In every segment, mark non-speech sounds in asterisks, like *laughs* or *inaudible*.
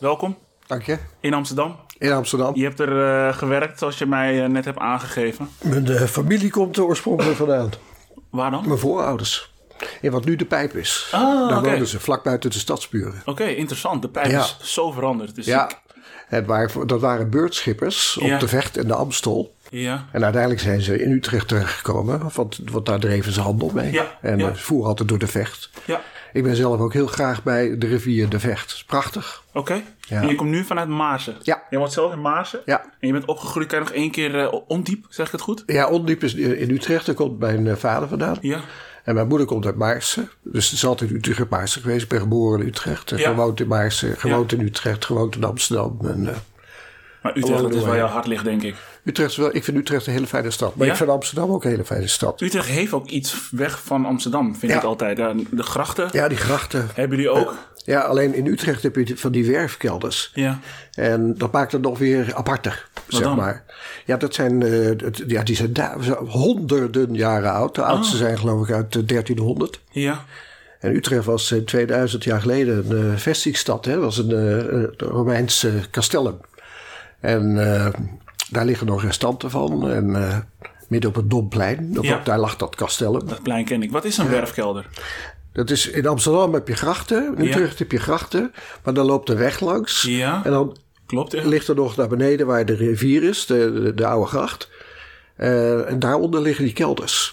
Welkom Dank je. in Amsterdam. In Amsterdam. Je hebt er eh, gewerkt, zoals je mij eh, net hebt aangegeven. Mijn eh, familie komt er oorspronkelijk vandaan. Waar dan? Mijn voorouders. In wat nu de pijp is. Ah, Daar oké. wonen ze, vlak buiten de stadsburen. Oké, interessant. De pijp Ja. is zo veranderd. Dus Ja, ik- waren, dat waren beurtschippers Ja. op de Vecht en de Amstel. ja. En uiteindelijk zijn ze in Utrecht terechtgekomen. Want, want daar dreven ze handel mee. Ja, en ja. ze voeren altijd door de Vecht. Ja, Ik ben zelf ook heel graag bij de rivier de Vecht. Is prachtig. oké. Ja. En je komt nu vanuit Maarsen. Ja. Je woont zelf in Maarsen. Ja. En je bent opgegroeid, kan je nog één keer eh, ondiep, zeg ik het goed? Ja, Ondiep is in Utrecht. Daar komt mijn eh, vader vandaan. Ja. En mijn moeder komt uit Maarsen. Dus het is altijd Utrecht Maarsen geweest. Ik ben geboren in Utrecht. Ja. Gewoond in Maarsen. Gewoond in Utrecht. Gewoond in Amsterdam. En, eh, Maar Utrecht, dat is waar jouw hart ligt, denk ik. Utrecht is wel, ik vind Utrecht een hele fijne stad. Maar Ja? ik vind Amsterdam ook een hele fijne stad. Utrecht heeft ook iets weg van Amsterdam, vind Ja. ik altijd. De grachten Ja, die grachten. hebben jullie ook. Ja, alleen in Utrecht heb je van die werfkelders. Ja. En dat maakt het nog weer aparter, zeg dan? maar. Ja, dat zijn, eh, ja, die zijn honderden jaren oud. De oudste zijn geloof ik uit eh, 1300. Ja. En Utrecht was in 2000 jaar geleden een eh, vestingstad. hè. Dat was een eh, eh, Romeins eh, castellum. En eh, daar liggen nog restanten van. En eh, midden op het Domplein, dat- Ja. daar lag dat castellum. Dat plein ken ik. Wat is een werfkelder? Dat is, in Amsterdam heb je grachten, in. Utrecht heb je grachten. Maar dan loopt de weg langs. Ja. En dan Klopt, ligt er nog naar beneden waar de rivier is, de, de, de oude gracht. Eh, en daaronder liggen die kelders.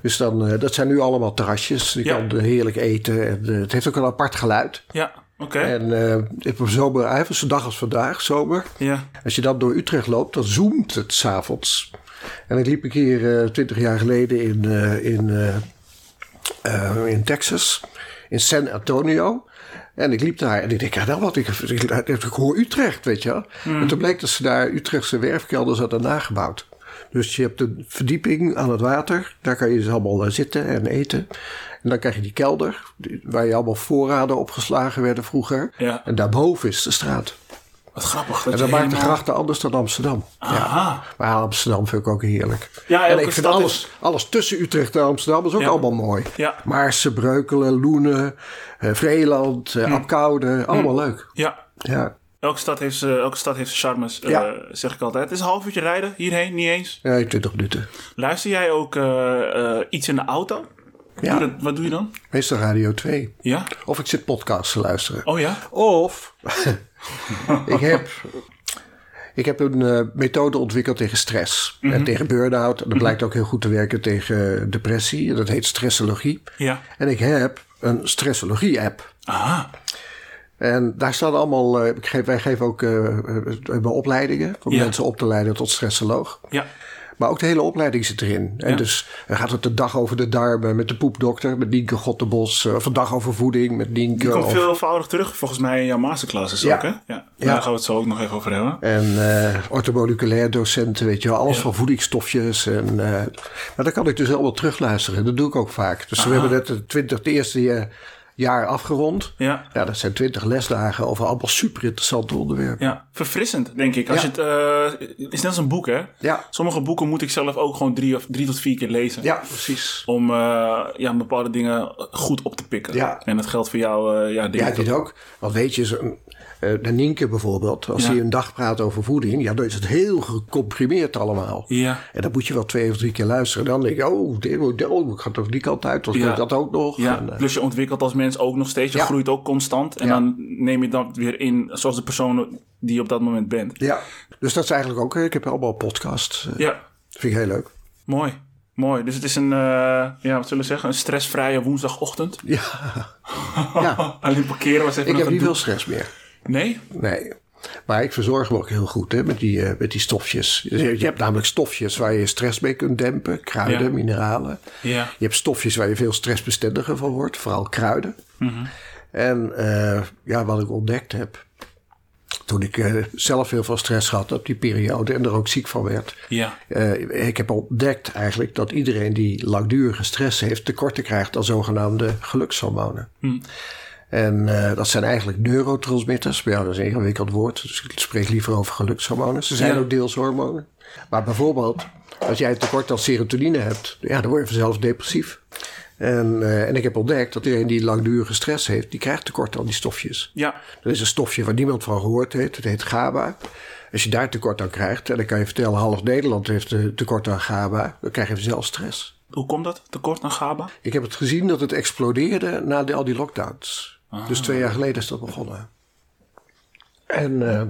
Dus dan, eh, dat zijn nu allemaal terrasjes. Je Hmm. Ja. kan heerlijk eten. En, het heeft ook een apart geluid. Ja, oké. En eh, op een zomer, zo'n dag als vandaag, zomer. Ja. Als je dan door Utrecht loopt, dan zoomt het s'avonds. En ik liep een keer twintig jaar geleden in, eh, in, eh, eh, in Texas, in San Antonio. En ik liep daar en ik denk, ja, nou wat, ik, ik, ik hoor Utrecht, weet je wel. En toen bleek dat ze daar Utrechtse werfkelders hadden nagebouwd. Dus je hebt een verdieping aan het water. Daar kan je dus allemaal eh, zitten en eten. En dan krijg je die kelder, waar je allemaal voorraden opgeslagen werden vroeger. Ja. En daarboven is de straat. Wat grappig. Dat En dat maakt de helemaal- grachten anders dan Amsterdam. Ja. Aha. Maar Amsterdam vind ik ook heerlijk. Ja, en ik vind alles, is- alles tussen Utrecht en Amsterdam is ook Ja. allemaal mooi. Ja. Maarsen, Breukelen, Loenen, eh, Vreeland, Hm. eh Apkoude. Allemaal leuk. Ja. Ja. Elke stad heeft zijn elke stad heeft zijn charmes, eh, zeg ik altijd. Het is een half uurtje rijden, hierheen, niet eens. ja, 20 minuten. Luister jij ook eh, eh, iets in de auto? Ja. Dat- wat doe je dan? Meestal Radio 2. Ja? Of ik zit podcasts te luisteren. Oh ja? Of *laughs* ik heb, ik heb een eh, methode ontwikkeld tegen stress. Mhm. En tegen burn-out. En dat blijkt ook heel goed te werken tegen depressie. Dat heet stressologie. Ja. En ik heb een stressologie-app. Aha. En daar staan allemaal. eh, ik geef, wij geven ook hebben opleidingen om Ja. mensen op te leiden tot stressoloog. Ja. Maar ook de hele opleiding zit erin. En Ja. dus dan gaat het de dag over de darmen met de poepdokter, met Nienke Gottebos. eh, Of een dag over voeding met Nienke. Die komt of- veelvoudig terug volgens mij in jouw masterclasses Ja. ook, hè? Ja. Daar gaan we het zo ook nog even over hebben. En eh orthomoleculair docenten, weet je wel, alles van voedingsstofjes. En, eh, maar dan kan ik dus allemaal terugluisteren. Dat doe ik ook vaak. Dus we hebben net het 20, het eerste jaar, jaar afgerond. Ja. Ja, dat zijn twintig lesdagen over allemaal super interessante onderwerpen. Ja, verfrissend, denk ik. Als Ja. je het, eh, het is net als een boek, hè? Ja. Sommige boeken moet ik zelf ook gewoon drie, of, drie tot vier keer lezen. Ja, precies. Om eh, ja, bepaalde dingen goed op te pikken. Ja. En dat geldt voor jou, eh, ja, denk Ja, ik dit ook. Want weet je, de Nienke bijvoorbeeld, als Ja. hij een dag praat over voeding, ja, dan is het heel gecomprimeerd allemaal. Ja. En dan moet je wel twee of drie keer luisteren. Dan denk je, oh, dit, oh ik ga toch die kant uit, dan Ja. dat ook nog. Ja, En, eh, plus je ontwikkelt als mens ook nog steeds. Je Ja. groeit ook constant. En dan neem je dat weer in zoals de persoon die je op dat moment bent. ja. Dus dat is eigenlijk ook, eh, ik heb allemaal podcasts. eh, Ja, Dat vind ik heel leuk. mooi. Mooi. Dus het is een, ja, wat zullen we zeggen, een stressvrije woensdagochtend. Ja, *laughs* ja. Alleen parkeren was even ik heb niet veel stress meer. Nee? Nee. Maar ik verzorg me ook heel goed hè, met, die, eh, met die stofjes. Je je hebt namelijk stofjes waar je stress mee kunt dempen. Kruiden, Ja. mineralen. Ja. Je hebt stofjes waar je veel stressbestendiger van wordt. Vooral kruiden. Mhm. En eh, ja, wat ik ontdekt heb... Toen ik eh, zelf heel veel stress had op die periode en er ook ziek van werd. Ja. Ik heb ontdekt eigenlijk dat iedereen die langdurige stress heeft... tekorten krijgt aan zogenaamde gelukshormonen. Hm. En eh, dat zijn eigenlijk neurotransmitters. Maar ja, dat is een ingewikkeld woord. Dus ik spreek liever over gelukshormonen. Ze zijn Ja. ook deels hormonen. Maar bijvoorbeeld, als jij een tekort aan serotonine hebt... Ja, dan word je vanzelf depressief. En, eh, en ik heb ontdekt dat iedereen die langdurige stress heeft, die krijgt tekort aan die stofjes. Ja. Er is een stofje waar niemand van gehoord heeft. Het heet GABA. Als je daar tekort aan krijgt, en dan kan je vertellen, half Nederland heeft eh, tekort aan GABA, dan krijg je zelf stress. Hoe komt dat? Tekort aan GABA? Ik heb het gezien dat het explodeerde na de, al die lockdowns. Dus twee jaar geleden is dat begonnen. En, eh,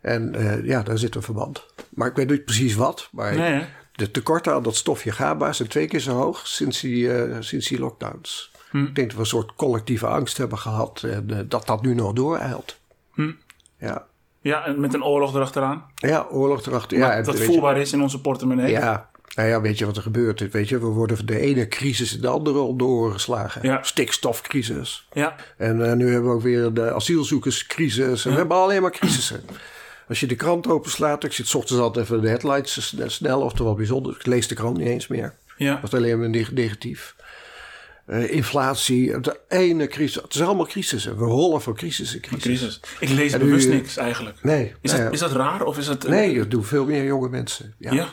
en eh, ja, daar zit een verband. Maar ik weet niet precies wat. Maar Nee, de tekorten aan dat stofje GABA zijn twee keer zo hoog sinds die, eh, sinds die lockdowns. Hm. Ik denk dat we een soort collectieve angst hebben gehad en dat dat nu nog dooreilt. Hm. Ja. Ja, en met een oorlog erachteraan. ja, oorlog erachter. Maar Ja, dat je- voelbaar is in onze portemonnee. Ja, nou ja, weet je wat er gebeurt? Weet je, we worden van de ene crisis in de andere geslagen. Ja. Stikstofcrisis. Ja. En eh, nu hebben we ook weer de asielzoekerscrisis. En we hebben alleen maar crisissen. Als je de krant openslaat, ik zit ochtends altijd even de headlines sn- snel of er wat bijzonder. Ik lees de krant niet eens meer. Ja. Dat is alleen maar neg- negatief. Eh, inflatie, de ene crisis. Het is allemaal crisissen. We rollen van crisis in crisis. Crisis. Ik lees En bewust niks eigenlijk. Nee, Is, nou dat, ja. is dat raar of is het... nee, dat doen veel meer jonge mensen. Ja.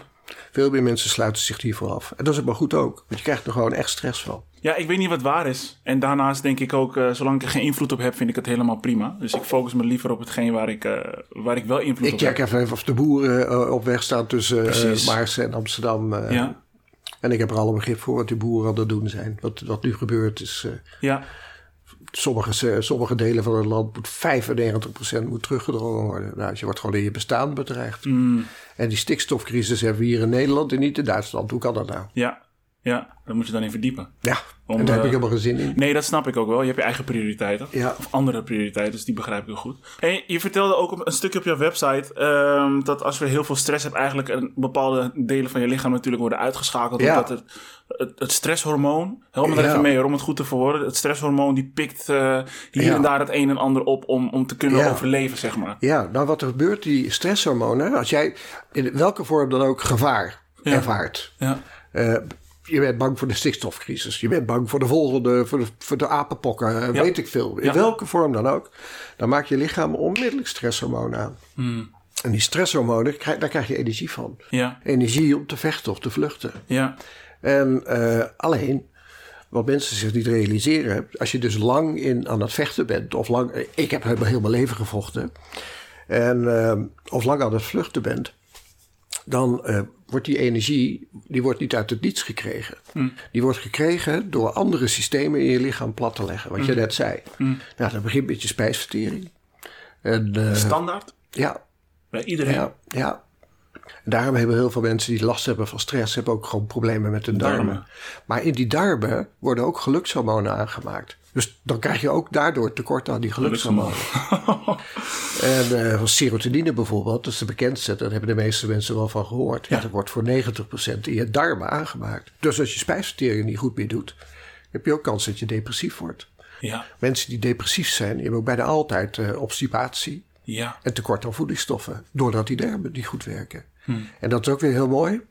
Veel meer mensen sluiten zich hiervoor af. En dat is maar goed ook. Want je krijgt er gewoon echt stress van. Ja, ik weet niet wat waar is. En daarnaast denk ik ook, eh, zolang ik er geen invloed op heb, vind ik het helemaal prima. Dus ik focus me liever op hetgeen waar ik, eh, waar ik wel invloed Ik op check heb. even of de boeren eh, op weg staan tussen Precies. Maarsen en Amsterdam. Ja, En ik heb er alle begrip voor wat die boeren aan het doen zijn. Wat, wat nu gebeurt is... ja, sommige, sommige delen van het land moet 95% moet teruggedrongen worden. Nou, je wordt gewoon in je bestaan bedreigd. mm, En die stikstofcrisis hebben we hier in Nederland en niet in Duitsland. Hoe kan dat nou? ja, ja. Daar moet je dan in verdiepen. Ja, Om, en daar heb eh, ik helemaal geen zin in. Nee, dat snap ik ook wel. Je hebt je eigen prioriteiten. Ja. Of andere prioriteiten, dus die begrijp ik heel goed. En je vertelde ook een stukje op jouw website... ehm, dat als je heel veel stress hebt... eigenlijk een bepaalde delen van je lichaam natuurlijk worden uitgeschakeld. Ja. Omdat het, het, het stresshormoon... Help me daar Ja. even mee hoor, om het goed te verwoorden. Het stresshormoon die pikt eh, hier en daar het een en ander op... om, om te kunnen overleven, zeg maar. Ja, nou wat er gebeurt, die stresshormonen, als jij in welke vorm dan ook gevaar Ja. ervaart. Ja, eh, je bent bang voor de stikstofcrisis. Je bent bang voor de volgende, voor de, voor de apenpokken, eh, Ja. weet ik veel. In Ja. welke vorm dan ook. Dan maakt je lichaam onmiddellijk stresshormonen aan. Hmm. En die stresshormonen, daar krijg je energie van. ja, Energie om te vechten of te vluchten. ja, En eh, alleen, wat mensen zich niet realiseren, als je dus lang in, aan het vechten bent, of lang, ik heb heel heel mijn leven gevochten, en, eh, of lang aan het vluchten bent, dan eh, wordt die energie, die wordt niet uit het niets gekregen. Die wordt gekregen door andere systemen in je lichaam plat te leggen, wat je net zei. Nou, dat begint met je spijsvertering. En, eh, standaard ja, bij iedereen. ja, ja. En daarom hebben heel veel mensen die last hebben van stress, hebben ook gewoon problemen met hun darmen. Darmen. Maar in die darmen worden ook gelukshormonen aangemaakt. Dus dan krijg je ook daardoor tekort aan die gelukshormonen. *laughs* En eh, serotonine bijvoorbeeld, dat is de bekendste, daar hebben de meeste mensen wel van gehoord. Ja, dat wordt voor 90% in je darmen aangemaakt. Dus als je spijsvertering niet goed meer doet, heb je ook kans dat je depressief wordt. Ja, Mensen die depressief zijn, die hebben ook bijna altijd eh, obstipatie ja, en tekort aan voedingsstoffen. Doordat die darmen niet goed werken. Hmm. En dat is ook weer heel mooi. Nou,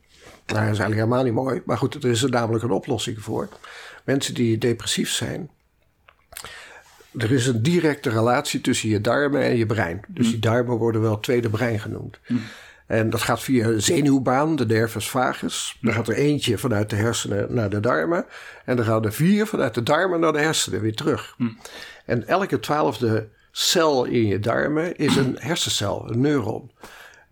dat is eigenlijk helemaal niet mooi. Maar goed, er is er namelijk een oplossing voor. Mensen die depressief zijn. Er is een directe relatie tussen je darmen en je brein. Dus Hmm. die darmen worden wel tweede brein genoemd. En dat gaat via een zenuwbaan, de nervus vagus. Dan gaat er eentje vanuit de hersenen naar de darmen. En dan gaan er vier vanuit de darmen naar de hersenen weer terug. En elke twaalfde cel in je darmen is een hersencel, een neuron.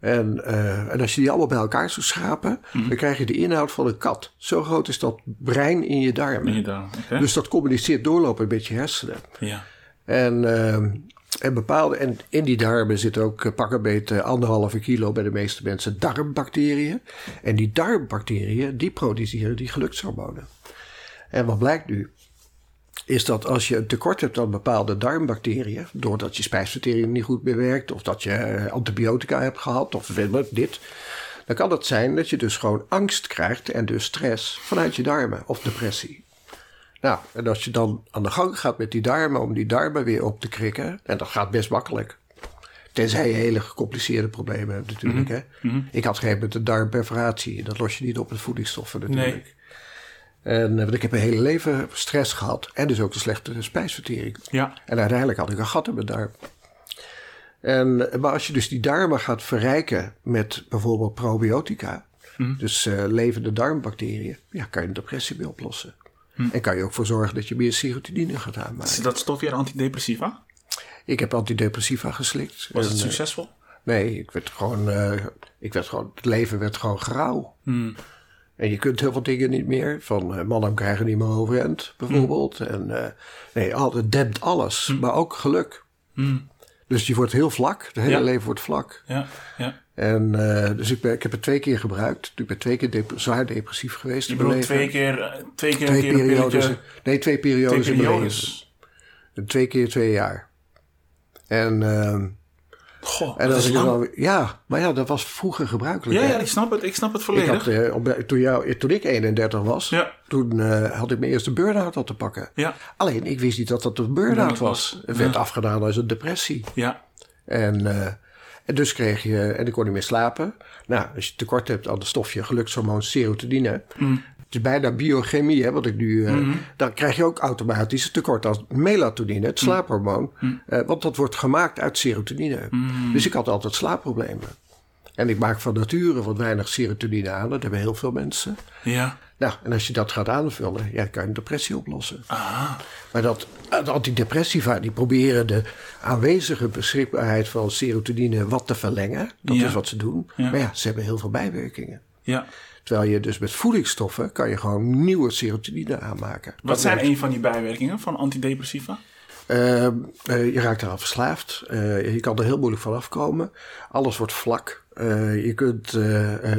En, eh, en als je die allemaal bij elkaar zou schrapen, dan krijg je de inhoud van een kat. Zo groot is dat brein in je darmen. ben je. Oké. Dus dat communiceert doorlopen met je hersenen. Ja, En, eh, en, bepaalde, en in die darmen zit ook eh, pak een beetje anderhalve kilo bij de meeste mensen darmbacteriën. En die darmbacteriën, die produceren die gelukshormonen. En wat blijkt nu? Is dat als je een tekort hebt aan bepaalde darmbacteriën, doordat je spijsvertering niet goed meer werkt, of dat je eh, antibiotica hebt gehad, of dit, dan kan het zijn dat je dus gewoon angst krijgt en dus stress vanuit je darmen of depressie. Nou, en als je dan aan de gang gaat met die darmen om die darmen weer op te krikken, en dat gaat best makkelijk. Tenzij je hele gecompliceerde problemen hebt natuurlijk. hè? Ik had geen met een darmperforatie. Dat los je niet op met voedingsstoffen natuurlijk. Nee. En eh, want ik heb een hele leven stress gehad. En dus ook een slechte spijsvertering. ja, En uiteindelijk had ik een gat in mijn darm. En, maar als je dus die darmen gaat verrijken met bijvoorbeeld probiotica, dus eh, levende darmbacteriën, ja, kan je een depressie mee oplossen. En kan je ook voor zorgen dat je meer serotonine gaat Is aanmaken. dat stof weer antidepressiva? Ik heb antidepressiva geslikt. Was En, het eh, succesvol? Nee, ik werd gewoon, eh, ik werd gewoon, het leven werd gewoon grauw. Hmm. En je kunt heel veel dingen niet meer. Van uh, mannen krijgen niet meer overeind, bijvoorbeeld. En uh, nee, al, het dempt alles, maar ook geluk. Hmm. Dus je wordt heel vlak, het hele Ja. leven wordt vlak. Ja, ja. En uh, dus ik, ben, ik heb het twee keer gebruikt. Ik ben twee keer dep zwaar depressief geweest. Je bedoelt twee keer, eh, twee keer Twee periodes. Nee, twee periodes, twee in periodes. Twee keer twee jaar. En, ehm Goh, en als ik dan ja, maar ja, dat was vroeger gebruikelijk. Ja, ja, ik snap het, ik snap het Ik volledig. had, eh, toen, jou, toen ik 31 was, Ja. toen eh, had ik mijn eerste burn-out al te pakken. Ja, Alleen, ik wist niet dat dat een burn-out was. Het werd afgedaan als een depressie. ja, En, eh, en dus kreeg je, en ik kon niet meer slapen. Nou, als je tekort hebt aan het stofje gelukshormoon serotonine. Het is bijna biochemie, hè, wat ik nu. eh, Dan krijg je ook automatisch een tekort aan melatonine, het slaaphormoon. Eh, want dat wordt gemaakt uit serotonine. Dus ik had altijd slaapproblemen. En ik maak van nature wat weinig serotonine aan. Dat hebben heel veel mensen. ja. Nou, en als je dat gaat aanvullen, ja, kan je een depressie oplossen. Ah, Maar dat, de antidepressiva die proberen de aanwezige beschikbaarheid van serotonine wat te verlengen. Dat Ja. is wat ze doen. Ja. Maar ja, ze hebben heel veel bijwerkingen. ja. Terwijl je dus met voedingsstoffen kan je gewoon nieuwe serotonine aanmaken. Wat Dat zijn werkt. een van die bijwerkingen van antidepressiva? Ehm, eh, je raakt eraan verslaafd. Eh, je kan er heel moeilijk van afkomen. Alles wordt vlak. Eh, je kunt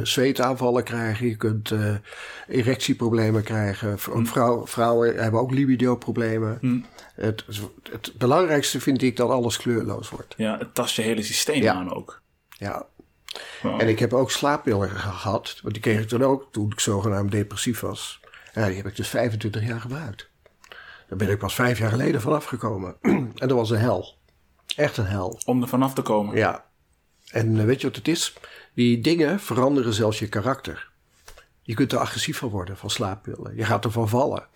zweetaanvallen krijgen. Je kunt erectieproblemen krijgen. Vrouw- vrouwen hebben ook libido-problemen. Het, het belangrijkste vind ik dat alles kleurloos wordt. Ja, het tast je hele systeem Ja. aan ook. Ja. Wow. En ik heb ook slaappillen gehad. Want die kreeg ik toen ook toen ik zogenaamd depressief was. Ja, die heb ik dus 25 jaar gebruikt. Daar ben ik pas vijf jaar geleden van afgekomen. *clears throat* en dat was een hel. Echt een hel. Om er vanaf te komen. Ja. En eh, weet je wat het is? Die dingen veranderen zelfs je karakter. Je kunt er agressief van worden van slaappillen. Je gaat ervan vallen.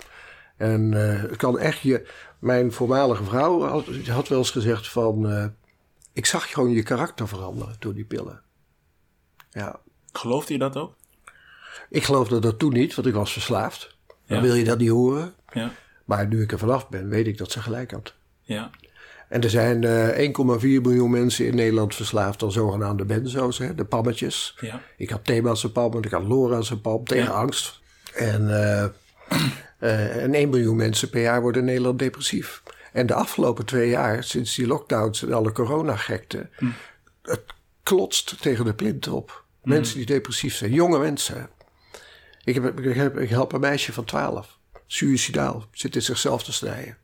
En eh, het kan echt je... Mijn voormalige vrouw had, had wel eens gezegd van... eh, ik zag gewoon je karakter veranderen door die pillen. Ja. Geloofde je dat ook? Ik geloofde dat toen niet, want ik was verslaafd. Dan Ja. wil je dat niet horen. Ja, Maar nu ik er vanaf ben, weet ik dat ze gelijk had. ja, En er zijn eh 1,4 miljoen mensen in Nederland verslaafd aan zogenaamde benzo's, hè, de pammetjes. ja. Ik had Thema's-pam en ik had Lora's-pam tegen Ja. angst. En, eh, eh, en 1 miljoen mensen per jaar worden in Nederland depressief. En de afgelopen twee jaar, sinds die lockdowns en alle coronagekte, Hm. het klotst tegen de plint op. Mensen die depressief zijn, jonge mensen. Ik, heb, ik, heb, ik help een meisje van 12, suicidaal, zit in zichzelf te snijden.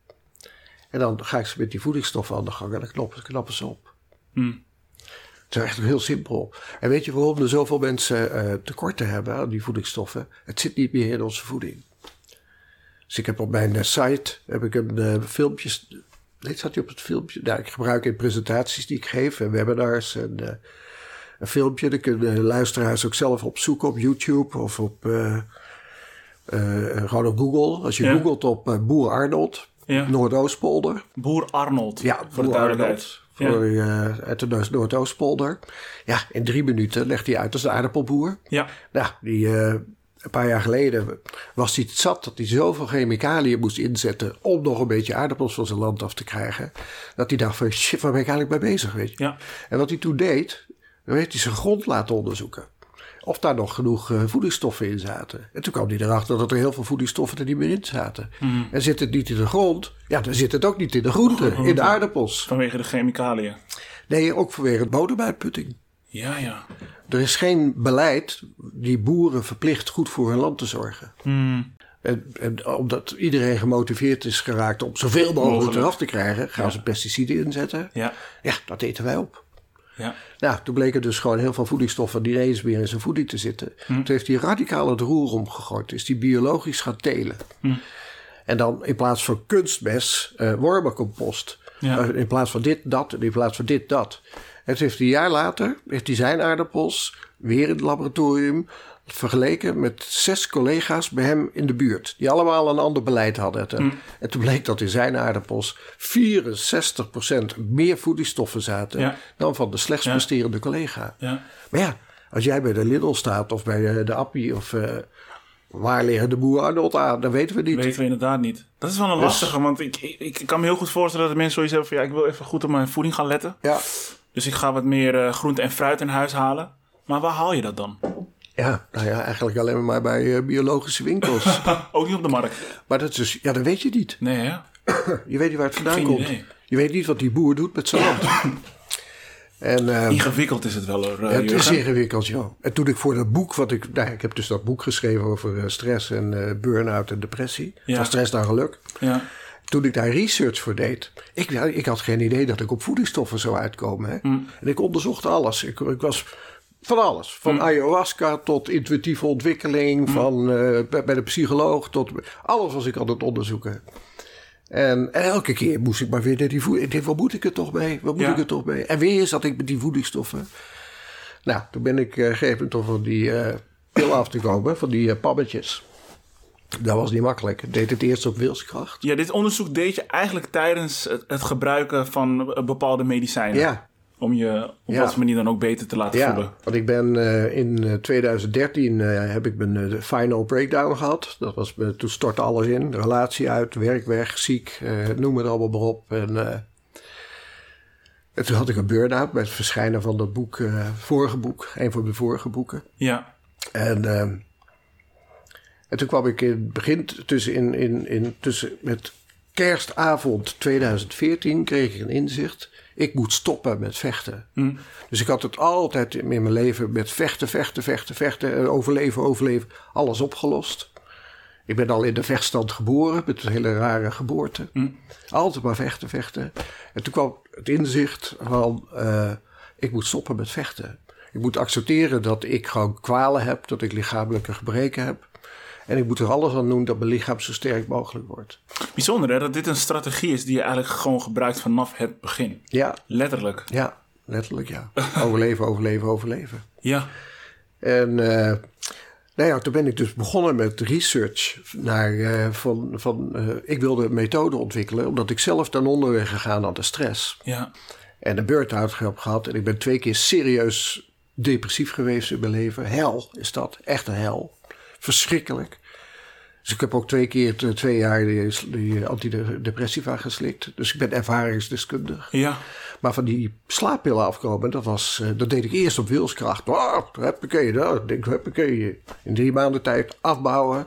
En dan ga ik ze met die voedingsstoffen aan de gang en dan knappen ze op. Hm. Het is echt heel simpel. En weet je waarom er zoveel mensen eh, tekorten hebben aan die voedingsstoffen? Het zit niet meer in onze voeding. Dus ik heb op mijn eh, site heb ik een eh, filmpje. Dit staat hij op het filmpje. Nou, ik gebruik in presentaties die ik geef en webinars en een filmpje. Dan kunnen de luisteraars ook zelf opzoeken op YouTube of op eh, eh, gewoon op Google. Als je Ja. googelt op eh, Boer Arnold, Ja. Noordoostpolder. Boer Arnold. Ja, voor Boer. Arnold. Voor, eh, uit de Noord- Noordoostpolder. Ja, in drie minuten legt hij uit als een aardappelboer. Ja. Nou, die, een paar jaar geleden was hij het zat dat hij zoveel chemicaliën moest inzetten om nog een beetje aardappels van zijn land af te krijgen. Dat hij dacht van shit, waar ben ik eigenlijk mee bezig, weet je. Ja. En wat hij toen deed, dan heeft hij zijn grond laten onderzoeken. Of daar nog genoeg eh, voedingsstoffen in zaten. En toen kwam hij erachter dat er heel veel voedingsstoffen er niet meer in zaten. En zit het niet in de grond, ja, dan zit het ook niet in de groenten, in de aardappels. Vanwege de chemicaliën. Nee, ook vanwege het bodemuitputting. Ja, ja. Er is geen beleid die boeren verplicht goed voor hun land te zorgen. Hmm. En, en omdat iedereen gemotiveerd is geraakt om zoveel mogelijk, Mogelijk. eraf te krijgen, gaan ze pesticiden inzetten. Ja. Ja, dat eten wij op. Ja. Nou, toen bleken dus gewoon heel veel voedingsstoffen niet eens meer in zijn voeding te zitten. Hm. Toen heeft hij radicaal het roer omgegooid. Is die biologisch gaan telen. Hm. En dan in plaats van kunstmest, eh wormencompost. Ja. Eh, in plaats van dit, dat en in plaats van dit, dat. En toen heeft hij een jaar later, heeft hij zijn aardappels weer in het laboratorium vergeleken met zes collega's bij hem in de buurt. Die allemaal een ander beleid hadden. Hm. En toen bleek dat in zijn aardappels 64% meer voedingsstoffen zaten Ja. dan van de slechts Ja. presterende collega. Ja. Maar ja, als jij bij de Lidl staat of bij de, de Appie of... eh, waar liggen de boeren Arnold aan? Dat weten we niet. weten we inderdaad niet. Dat is wel een Dus- lastige, want ik, ik, ik kan me heel goed voorstellen dat de mensen zoiets hebben van... ja, ik wil even goed op mijn voeding gaan letten. Ja. Dus ik ga wat meer eh, groente en fruit in huis halen. Maar waar haal je dat dan? Ja, nou ja, eigenlijk alleen maar bij eh, biologische winkels. *laughs* Ook niet op de markt. maar dat is, ja, dat weet je niet. Nee, hè? *clears throat* Je weet niet waar het vandaan Geen komt. idee. Je weet niet wat die boer doet met zijn land. *laughs* en, eh, Ingewikkeld is het wel, hoor, eh, het is ingewikkeld, joh. En toen ik voor dat boek, wat ik, nou, ik heb dus dat boek geschreven over eh, stress en burn-out en depressie. Ja. Van stress naar geluk. Ja. Toen ik daar research voor deed, ik, ja, ik had geen idee dat ik op voedingsstoffen zou uitkomen. Hè? Mm. En ik onderzocht alles. Ik, ik was van alles. Van Mm. ayahuasca tot intuïtieve ontwikkeling, van eh, bij, de psycholoog tot... Alles was ik aan het onderzoeken. En, en elke keer moest ik maar weer naar die voeding. Ik dacht, waar moet ik het toch mee? Waar moet Ja. ik het toch mee? En weer zat ik met die voedingsstoffen. Nou, toen ben ik uh, gegeven toch van die eh pil af te komen, van die eh, pammetjes. Dat was niet makkelijk. Ik deed het eerst op wilskracht. ja, dit onderzoek deed je eigenlijk tijdens het, het gebruiken van bepaalde medicijnen. Ja, Om je op Ja. wat manier dan ook beter te laten Ja, voelen. want ik ben eh, in eh, 2013 eh, heb ik mijn eh, final breakdown gehad. Dat was, eh, toen stortte alles in. Relatie uit, werk weg, ziek, eh, noem het allemaal maar op. En, eh, en toen had ik een burn-out bij het verschijnen van dat boek, eh, vorige boek, een van de vorige boeken. Ja. En, ehm, en toen kwam ik in het begin tussen, in, in, in, tussen met kerstavond 2014 kreeg ik een inzicht. Ik moet stoppen met vechten. Dus ik had het altijd in mijn leven met vechten, vechten, vechten, vechten. en Overleven, overleven. Alles opgelost. Ik ben al in de vechtstand geboren met een hele rare geboorte. Altijd maar vechten, vechten. En toen kwam het inzicht van... eh, ik moet stoppen met vechten. Ik moet accepteren dat ik gewoon kwalen heb. Dat ik lichamelijke gebreken heb. En ik moet er alles aan doen dat mijn lichaam zo sterk mogelijk wordt. Bijzonder hè, dat dit een strategie is die je eigenlijk gewoon gebruikt vanaf het begin. Ja, Letterlijk. ja, letterlijk ja. *laughs* Overleven, overleven, overleven. Ja. En eh, nou ja, toen ben ik dus begonnen met research naar eh, van, van eh, ik wilde een methode ontwikkelen, omdat ik zelf ten onder ben gegaan aan de stress. Ja. En een burn-out heb gehad. En ik ben twee keer serieus depressief geweest in mijn leven. Hel is dat. Echt een hel. Verschrikkelijk. Dus ik heb ook twee keer t- twee jaar die, die antidepressiva geslikt. Dus ik ben ervaringsdeskundig. Ja. Maar van die slaappillen afkomen, dat, was, eh, dat deed ik eerst op wilskracht. Oh, huppakee, dat denk ik, huppakee. In drie maanden tijd afbouwen.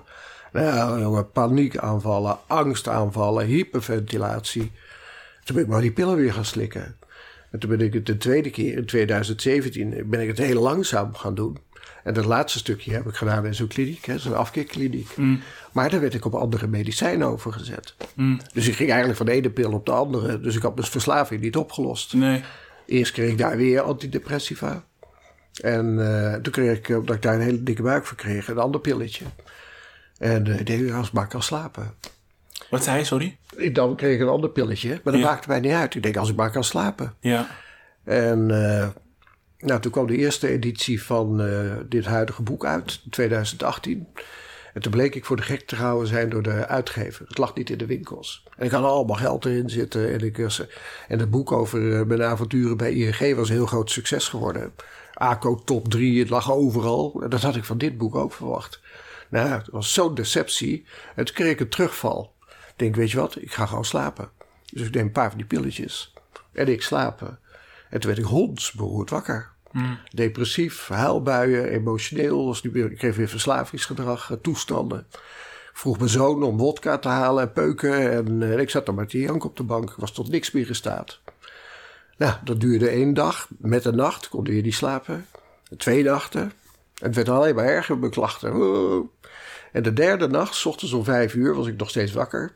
Nou, jongen, paniekaanvallen, angstaanvallen, hyperventilatie. Toen ben ik maar die pillen weer gaan slikken. En toen ben ik het de tweede keer, in 2017, ben ik het heel langzaam gaan doen. En het laatste stukje heb ik gedaan in zo'n kliniek, zo'n afkikkliniek. Maar daar werd ik op andere medicijnen overgezet. Dus ik ging eigenlijk van de ene pil op de andere. Dus ik had mijn verslaving niet opgelost. Nee. Eerst kreeg ik daar weer antidepressiva. En eh, toen kreeg ik, omdat ik daar een hele dikke buik voor kreeg, een ander pilletje. En eh, ik deed als ik maar kan slapen. Wat zei je, sorry? Ik dan kreeg ik een ander pilletje, maar dat Ja. maakte mij niet uit. Ik denk, als ik maar kan slapen. Ja. En eh, nou, toen kwam de eerste editie van eh, dit huidige boek uit, in 2018. En toen bleek ik voor de gek te houden zijn door de uitgever. Het lag niet in de winkels. En ik had allemaal geld erin zitten. En, ik, en het boek over eh, mijn avonturen bij ING was een heel groot succes geworden. ACO top 3, het lag overal. Dat had ik van dit boek ook verwacht. Nou, het was zo'n deceptie. En toen kreeg ik een terugval. Ik denk, weet je wat, ik ga gewoon slapen. Dus ik neem een paar van die pilletjes. En ik slapen. En toen werd ik hondsberoerd wakker. Depressief, huilbuien, emotioneel. Was nu weer, ik kreeg weer verslavingsgedrag, eh, toestanden. Vroeg mijn zoon om wodka te halen en peuken. En eh, ik zat dan met die jank op de bank. Ik was tot niks meer in staat. Nou, dat duurde één dag. Met een nacht kon hij niet slapen. Twee nachten. En het werd alleen maar erger, mijn klachten. En de derde nacht, s ochtends om vijf uur, was ik nog steeds wakker.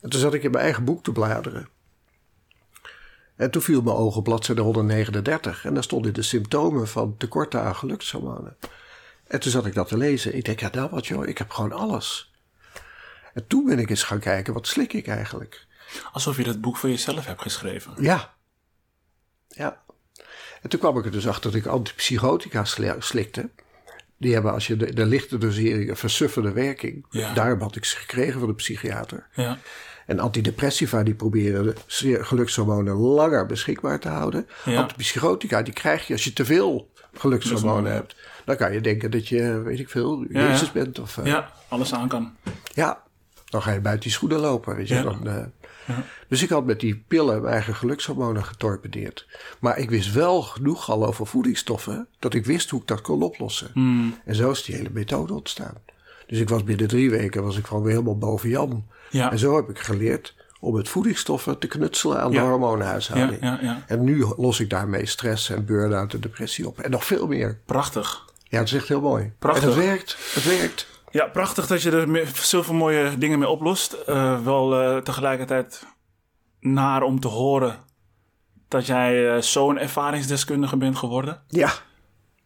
En toen zat ik in mijn eigen boek te bladeren. En toen viel mijn op bladzijde 139. En daar stonden de symptomen van tekorten aan gelukshormonen. En toen zat ik dat te lezen. Ik denk, ja nou wat joh, ik heb gewoon alles. En toen ben ik eens gaan kijken, wat slik ik eigenlijk? Alsof je dat boek voor jezelf hebt geschreven. Ja. Ja. En toen kwam ik er dus achter dat ik antipsychotica sli- slikte. Die hebben, als je de, de lichte dosering, een versuffende werking. Ja. Daarom had ik ze gekregen van de psychiater. Ja. En antidepressiva die proberen de gelukshormonen langer beschikbaar te houden. Ja. Antipsychotica die krijg je als je te veel gelukshormonen hebt. dan kan je denken dat je, weet ik veel, Ja, Jezus ja. bent. Of, eh, Ja, alles aan kan. Ja, dan ga je buiten die schoenen lopen. Weet je? Ja. Dan, eh, Dus ik had met die pillen mijn eigen gelukshormonen getorpedeerd. Maar ik wist wel genoeg al over voedingsstoffen... dat ik wist hoe ik dat kon oplossen. Hmm. En zo is die hele methode ontstaan. Dus ik was binnen drie weken was ik gewoon weer helemaal boven Jan. Ja. En zo heb ik geleerd om met voedingsstoffen te knutselen aan de hormoonhuishouding. Ja, ja, ja. En nu los ik daarmee stress en burn-out en depressie op. En nog veel meer. Prachtig. Ja, het is echt heel mooi. Prachtig. En het werkt. Het werkt. Ja, prachtig dat je er zoveel mooie dingen mee oplost. Eh, wel eh, tegelijkertijd naar om te horen dat jij eh, zo'n ervaringsdeskundige bent geworden. Ja.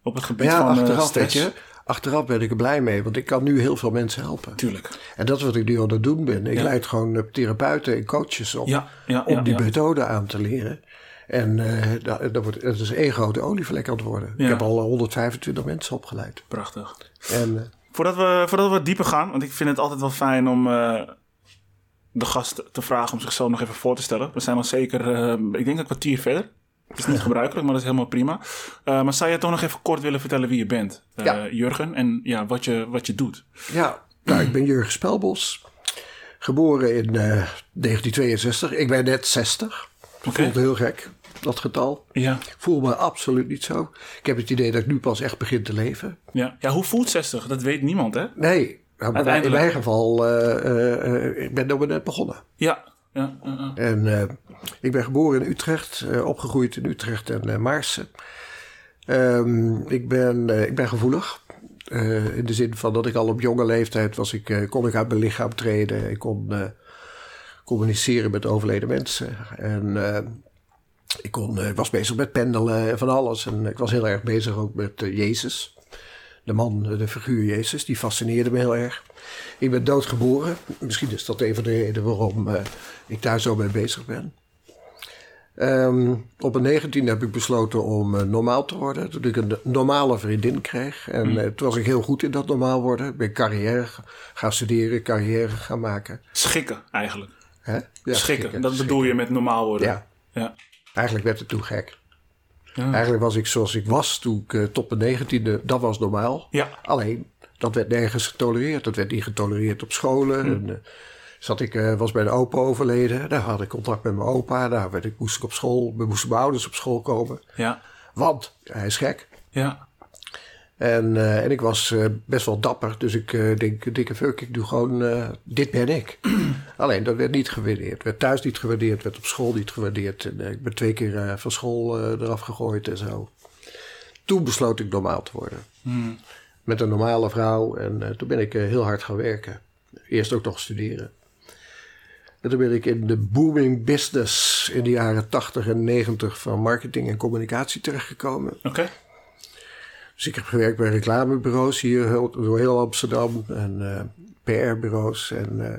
Op het gebied Ja, van weet je. Achteraf ben ik er blij mee, want ik kan nu heel veel mensen helpen. Tuurlijk. En dat is wat ik nu aan het doen ben. Ik Ja. leid gewoon eh, therapeuten en coaches op Ja, ja, om die methode aan te leren. En eh dat, dat, wordt, dat is één grote olievlek aan het worden. Ik heb al 125 mensen opgeleid. Prachtig. En eh, Voordat we, voordat we dieper gaan, want ik vind het altijd wel fijn om eh, de gast te vragen om zichzelf nog even voor te stellen. We zijn al zeker, eh, ik denk een kwartier verder. Het is niet gebruikelijk, maar dat is helemaal prima. Eh, maar zou je toch nog even kort willen vertellen wie je bent, eh, Ja. Jurgen, en ja, wat, je, wat je doet? ja, nou, ik ben Jurgen Spelbos. Geboren in eh, 1962. Ik ben net 60. Oké. Voelt heel gek, dat getal. Ja, Ik voel me absoluut niet zo. Ik heb het idee dat ik nu pas echt begin te leven. ja. ja, hoe voelt 60? Dat weet niemand, hè? Nee, nou, in mijn geval, ik ben nog maar net begonnen. Ja, En eh, ik ben geboren in Utrecht, eh, opgegroeid in Utrecht en eh, Maarsen. Ehm, ik, ben, ik ben gevoelig. In de zin van dat ik al op jonge leeftijd was ik, kon ik uit mijn lichaam treden. Ik kon communiceren met overleden mensen. En ik kon, was bezig met pendelen en van alles. En ik was heel erg bezig ook met Jezus. De man, de figuur Jezus, die fascineerde me heel erg. Ik ben doodgeboren. Misschien is dat een van de redenen waarom eh, ik daar zo mee bezig ben. Ehm, op een 19 heb ik besloten om eh, normaal te worden. Toen ik een normale vriendin kreeg. En eh, toen was ik heel goed in dat normaal worden. Ik ben carrière gaan studeren, carrière gaan maken. Schikken, eigenlijk. Hè? Ja, schikken, dat bedoel je met normaal worden. Ja. ja. Eigenlijk werd het toen gek. Ja. Eigenlijk was ik zoals ik was toen ik tot mijn negentiende, dat was normaal. Ja. Alleen, dat werd nergens getolereerd. Dat werd niet getolereerd op scholen. Hm. En, eh, zat ik, eh, was bij de opa overleden. Daar had ik contact met mijn opa. Daar werd ik, moest ik op school, moesten mijn ouders op school komen. Ja, Want hij is gek. ja, En, eh, en ik was eh, best wel dapper. Dus ik eh, denk, dikke fuck, ik doe gewoon, dit ben ik. *clears throat* Alleen, dat werd niet gewaardeerd. Werd thuis niet gewaardeerd, werd op school niet gewaardeerd. En, ik ben twee keer van school eraf gegooid en zo. Toen besloot ik normaal te worden. Met een normale vrouw. En toen ben ik heel hard gaan werken. Eerst ook nog studeren. En toen ben ik in de booming business in de jaren 80 en 90 van marketing en communicatie terechtgekomen. oké. Dus ik heb gewerkt bij reclamebureaus hier heel- door heel Amsterdam en eh, PR-bureaus. En eh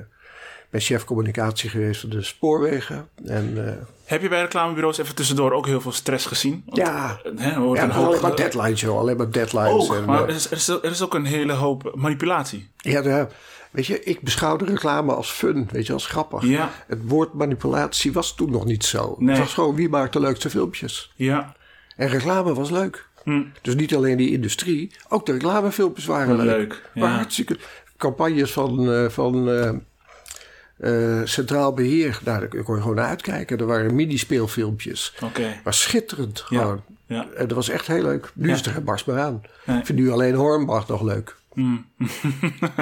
ben chef communicatie geweest van de spoorwegen. En eh, Heb je bij reclamebureaus even tussendoor ook heel veel stress gezien? Want, ja, Hè, ja een alleen hoop- maar deadlines joh, alleen maar deadlines. Ook, en, maar er is, er, is, er is ook een hele hoop manipulatie. ja, de- weet je, ik beschouwde reclame als fun, weet je, als grappig. Ja. Het woord manipulatie was toen nog niet zo. Nee. Het was gewoon wie maakt de leukste filmpjes. Ja, En reclame was leuk. Hm. Dus niet alleen die industrie, ook de reclamefilmpjes waren leuk. Leuk, ja. Maar hartstikke campagnes van, eh, van eh, eh, Centraal Beheer, nou, daar kon je gewoon naar uitkijken. Er waren mini-speelfilmpjes. oké. Maar schitterend Ja, gewoon. ja. En dat was echt heel leuk. Nu is er geen barst meer aan. Nee. Ik vind nu alleen Hornbach nog leuk. *laughs*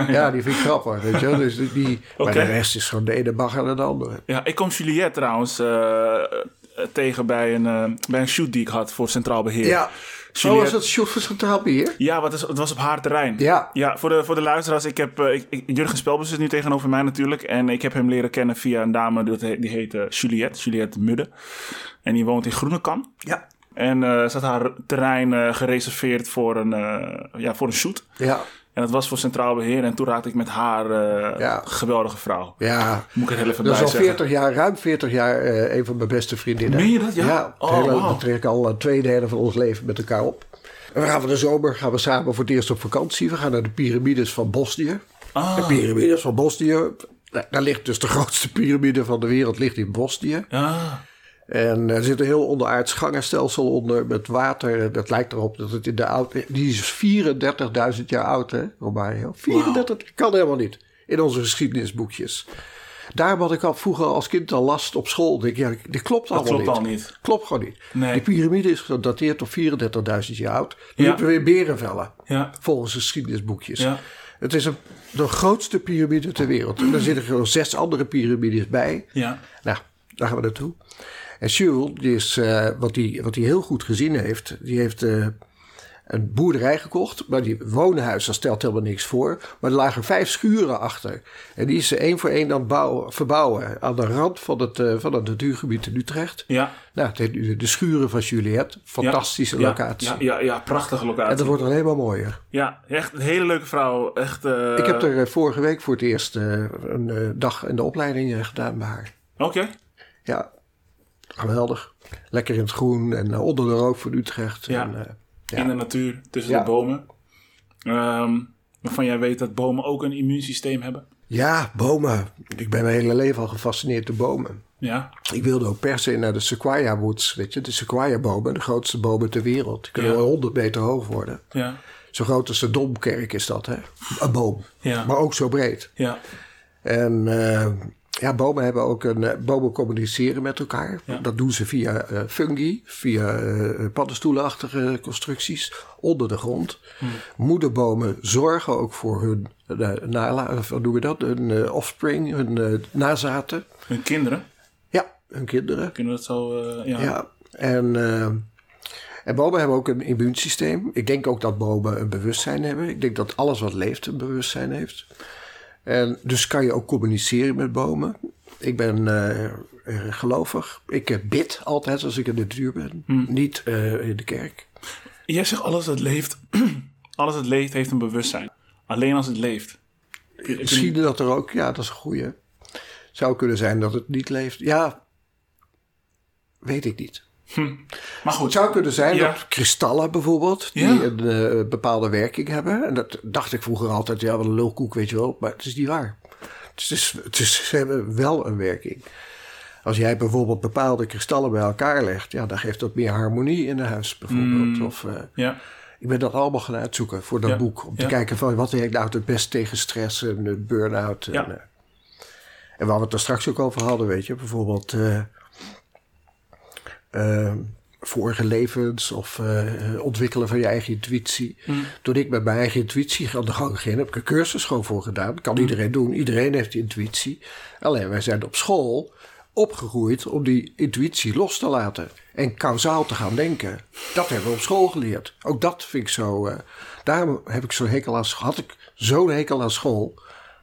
ja. die vind ik grappig, weet je wel. Dus die, Maar de rest is gewoon de ene bagger naar de andere. Ja, ik kom Juliette trouwens tegen bij een, bij een shoot die ik had voor Centraal Beheer. Ja. Oh, Juliette- was dat shoot voor Centraal Beheer? Ja, wat is, het was op haar terrein. Ja. Ja, voor de, voor de luisteraars. Ik heb, eh, ik, ik- Jurgen Spelbus is nu tegenover mij natuurlijk. En ik heb hem leren kennen via een dame die heet eh, Juliette. Juliette Mudde. En die woont in Groenekan. Ja. En eh ze had haar terrein eh, gereserveerd voor een, ja, voor een shoot. Ja. En dat was voor Centraal Beheer. En toen raakte ik met haar eh, Ja. geweldige vrouw. Ja. Moet ik er heel even Dat bij is al zeggen. 40 jaar, ruim 40 jaar, eh, een van mijn beste vriendinnen. Meen je dat? Ja? Ja, Oh, hele, we trekken al een twee derde van ons leven met elkaar op. En we gaan van de zomer gaan we samen voor het eerst op vakantie. We gaan naar de piramides van Bosnië. Ah. De piramides van Bosnië. Daar daar ligt dus de grootste *laughs* piramide van de wereld ligt in Bosnië. Ja, En er zit een heel onderaards gangenstelsel onder met water. Dat lijkt erop dat het in de oude... Die is 34.000 jaar oud, hè, Romario? 34, kan helemaal niet. In onze geschiedenisboekjes. Daar had ik al vroeger als kind al last op school. Denk, ja, dit klopt Dat allemaal klopt niet. al niet. Klopt gewoon niet. Nee. Die piramide is gedateerd op 34.000 jaar oud. Die Ja. hebben we weer berenvellen. Ja. Volgens de geschiedenisboekjes. Ja. Het is een, de grootste piramide ter wereld. En daar zitten er zes andere piramides bij. Ja. Nou, daar gaan we naartoe. En Jules, die is, eh, wat hij wat die heel goed gezien heeft, die heeft eh, een boerderij gekocht. Maar die woonhuis, daar stelt helemaal niks voor. Maar er lagen vijf schuren achter. En die is ze één voor één aan bouwen, verbouwen. Aan de rand van het, eh, van het natuurgebied in Utrecht. Ja. Nou, nu de schuren van Juliette. Fantastische Ja. locatie. Ja, ja, ja, prachtige locatie. En dat wordt alleen maar mooier. Ja, echt een hele leuke vrouw. Echt, Ik heb er vorige week voor het eerst een dag in de opleiding gedaan bij haar. Oké. Ja, geweldig. Lekker in het groen en eh, onder de rook van Utrecht. Ja. En, eh, ja. In de natuur, tussen de bomen. Ehm, waarvan jij weet dat bomen ook een immuunsysteem hebben. ja, bomen. Ik ben mijn hele leven al gefascineerd door bomen. Ja. Ik wilde ook per se naar de Sequoia Woods, weet je. De Sequoia bomen, de grootste bomen ter wereld. Die kunnen Ja. wel 100 meter hoog worden. Ja. Zo groot als de Domkerk is dat, hè. Een boom. Ja. Maar ook zo breed. Ja. En eh, ja, bomen hebben ook een. eh, bomen communiceren met elkaar. Ja. Dat doen ze via eh, fungi, via eh paddenstoelenachtige constructies onder de grond. Hmm. Moederbomen zorgen ook voor hun uh, nala, of noemen we dat? Hun offspring, hun nazaten. Hun kinderen Ja, hun kinderen. kunnen dat zo... ja. Ja, en, en bomen hebben ook een immuunsysteem. Ik denk ook dat bomen een bewustzijn hebben. Ik denk dat alles wat leeft een bewustzijn heeft. En dus kan je ook communiceren met bomen. Ik ben eh, eh, gelovig. Ik eh, bid altijd als ik in de natuur ben. Niet eh, in de kerk. Jij zegt alles dat leeft... *clears throat* alles dat leeft heeft een bewustzijn. Alleen als het leeft. Misschien dat er ook, ja, dat is een goeie. Zou kunnen zijn dat het niet leeft. Ja, weet ik niet. Maar goed. Het zou kunnen zijn Ja. dat kristallen bijvoorbeeld, die Ja. een eh, bepaalde werking hebben. En dat dacht ik vroeger altijd, ja, wat een lulkoek, weet je wel. Maar het is niet waar. Het is, het is, ze hebben wel een werking. Als jij bijvoorbeeld bepaalde kristallen bij elkaar legt, ja, dan geeft dat meer harmonie in een huis bijvoorbeeld. Of, eh, Ja. ik ben dat allemaal gaan uitzoeken voor dat Ja. boek. Om te kijken van wat werkt nou het best tegen stress en eh, burn-out. En, eh, en waar we het er straks ook over hadden, weet je. Bijvoorbeeld eh, vorige levens of eh, ontwikkelen van je eigen intuïtie. Mm. Toen ik met mijn eigen intuïtie aan de gang ging, heb ik een cursus gewoon voor gedaan. Kan Mm. iedereen doen. Iedereen heeft intuïtie. Alleen wij zijn op school opgegroeid om die intuïtie los te laten. En kausaal te gaan denken. Dat hebben we op school geleerd. Ook dat vind ik zo... eh, daarom heb ik zo'n hekel aan, had ik zo'n hekel aan school.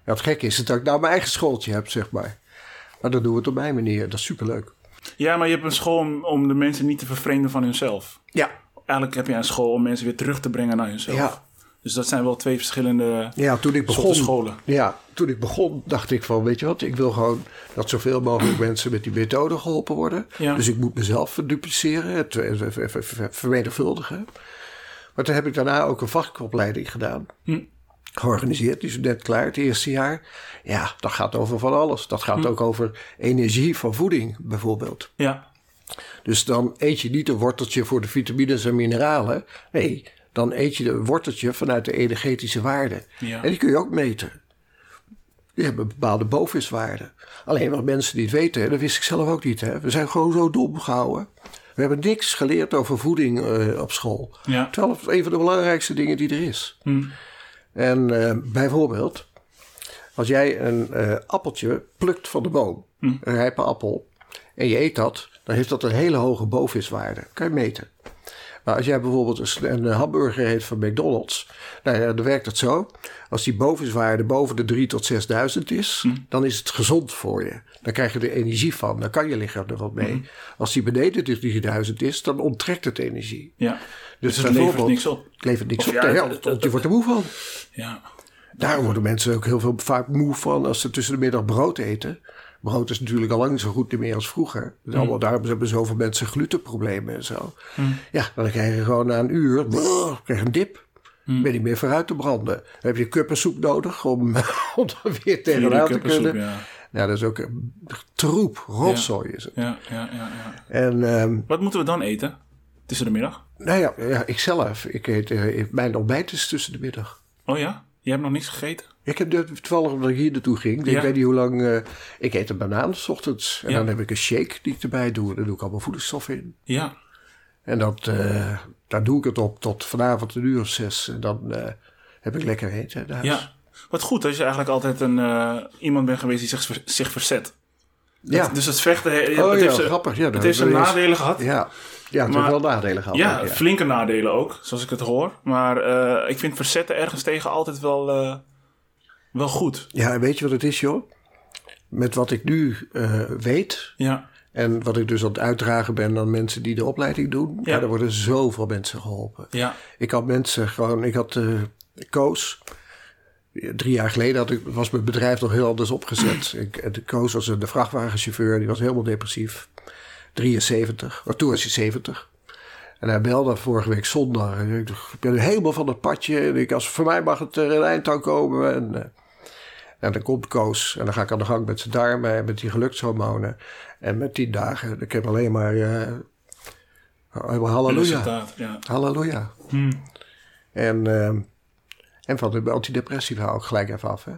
Ja, het gekke is dat ik nou mijn eigen schooltje heb, zeg maar. Maar dan doen we het op mijn manier. Dat is superleuk. Ja, maar je hebt een school om, om de mensen niet te vervreemden van hunzelf. Ja. Eigenlijk heb je een school om mensen weer terug te brengen naar hunzelf. Ja. Dus dat zijn wel twee verschillende Ja, toen ik begon, scholen. ja, toen ik begon dacht ik van, weet je wat, ik wil gewoon dat zoveel mogelijk mensen met die methode geholpen worden. Ja. Dus ik moet mezelf verdupliceren, eh, ver- ver- ver- ver- vermenigvuldigen. Maar toen heb ik daarna ook een vakopleiding gedaan. Hm. Georganiseerd, die is net klaar, het eerste jaar. Ja, dat gaat over van alles. Dat Hm. gaat ook over energie van voeding bijvoorbeeld. Ja. Dus dan eet je niet een worteltje voor de vitamines en mineralen. Nee, dan eet je een worteltje vanuit de energetische waarde. Ja. En die kun je ook meten. Die hebben bepaalde boviswaarde. Alleen wat mensen niet weten, hè, dat wist ik zelf ook niet. Hè. We zijn gewoon zo dom gehouden. We hebben niks geleerd over voeding eh, op school. Ja. Terwijl het een van de belangrijkste dingen die er is. Hm. En eh, bijvoorbeeld, als jij een eh, appeltje plukt van de boom, een rijpe appel, en je eet dat, dan heeft dat een hele hoge boviswaarde. Kan je meten. Maar als jij bijvoorbeeld een, een hamburger eet van McDonald's, nou ja, dan werkt het zo. Als die boviswaarde boven de 3 tot 6000 is, dan is het gezond voor je. Dan krijg je er energie van, dan kan je lichaam er wat mee. Als die beneden de 3000 is, dan onttrekt het energie. Ja. Dus, Dus het levert niks op. Het levert niks Of op. ja, het- je wordt er moe van. Ja. Daarom worden mensen ook heel veel vaak moe van als ze tussen de middag brood eten. Brood is natuurlijk al lang niet zo goed meer als vroeger. Dus allemaal, daarom hebben zoveel mensen glutenproblemen en zo. Ja, dan krijg je gewoon na een uur brrr, krijg een dip. Ben je niet meer vooruit te branden. Dan heb je kuppensoep nodig om, *laughs* om er weer tegenaan te kuppensoep, kunnen. ja. Nou, dat is ook een troep, rotzooi is het. Ja, ja, ja, ja. En ehm, Wat moeten we dan eten? Tussen de middag? nou ja, ja ik zelf, ik eet, eh, mijn ontbijt is tussen de middag. Oh ja? Je hebt nog niets gegeten? Ik heb toevallig omdat ik hier naartoe ging. Ja. Ik weet niet hoe lang. eh, ik eet een banaan s ochtends. En Ja. dan heb ik een shake die ik erbij doe. Daar doe ik allemaal voedingsstoffen in. Ja. En dat, eh, daar doe ik het op tot vanavond een uur of zes. En dan heb ik lekker eten in huis. Ja. Wat goed dat je eigenlijk altijd een, iemand bent geweest die zich, zich verzet. ja. Dus het vechten, Oh het ja, heeft, grappig. Ja, het dat- heeft zijn nadelen gehad. Ja, ja het Maar- heeft wel nadelen gehad. Ja, flinke nadelen ook, zoals ik het hoor. Maar eh, ik vind verzetten ergens tegen altijd wel, eh, wel goed. ja, en weet je wat het is, joh? Met wat ik nu eh, weet. Ja, En wat ik dus aan het uitdragen ben aan mensen die de opleiding doen. Ja. Er worden zoveel mensen geholpen. ja, Ik had mensen gewoon, ik had Koos. Drie jaar geleden had ik, was mijn bedrijf nog heel anders opgezet. *clears throat* Ik, de Koos was een de vrachtwagenchauffeur, die was helemaal depressief. 73, maar toen was hij 70. En hij belde vorige week zondag. En ik ik ben helemaal van het padje. En ik, als, voor mij mag het er een eind aan komen. En, eh, en dan komt Koos. En dan ga ik aan de gang met zijn darmen en met die gelukshormonen. En met tien dagen. Ik heb alleen maar... eh halleluja. Ja. Halleluja. Hm. En, ehm, en van de antidepressiva ook gelijk even af. Hè?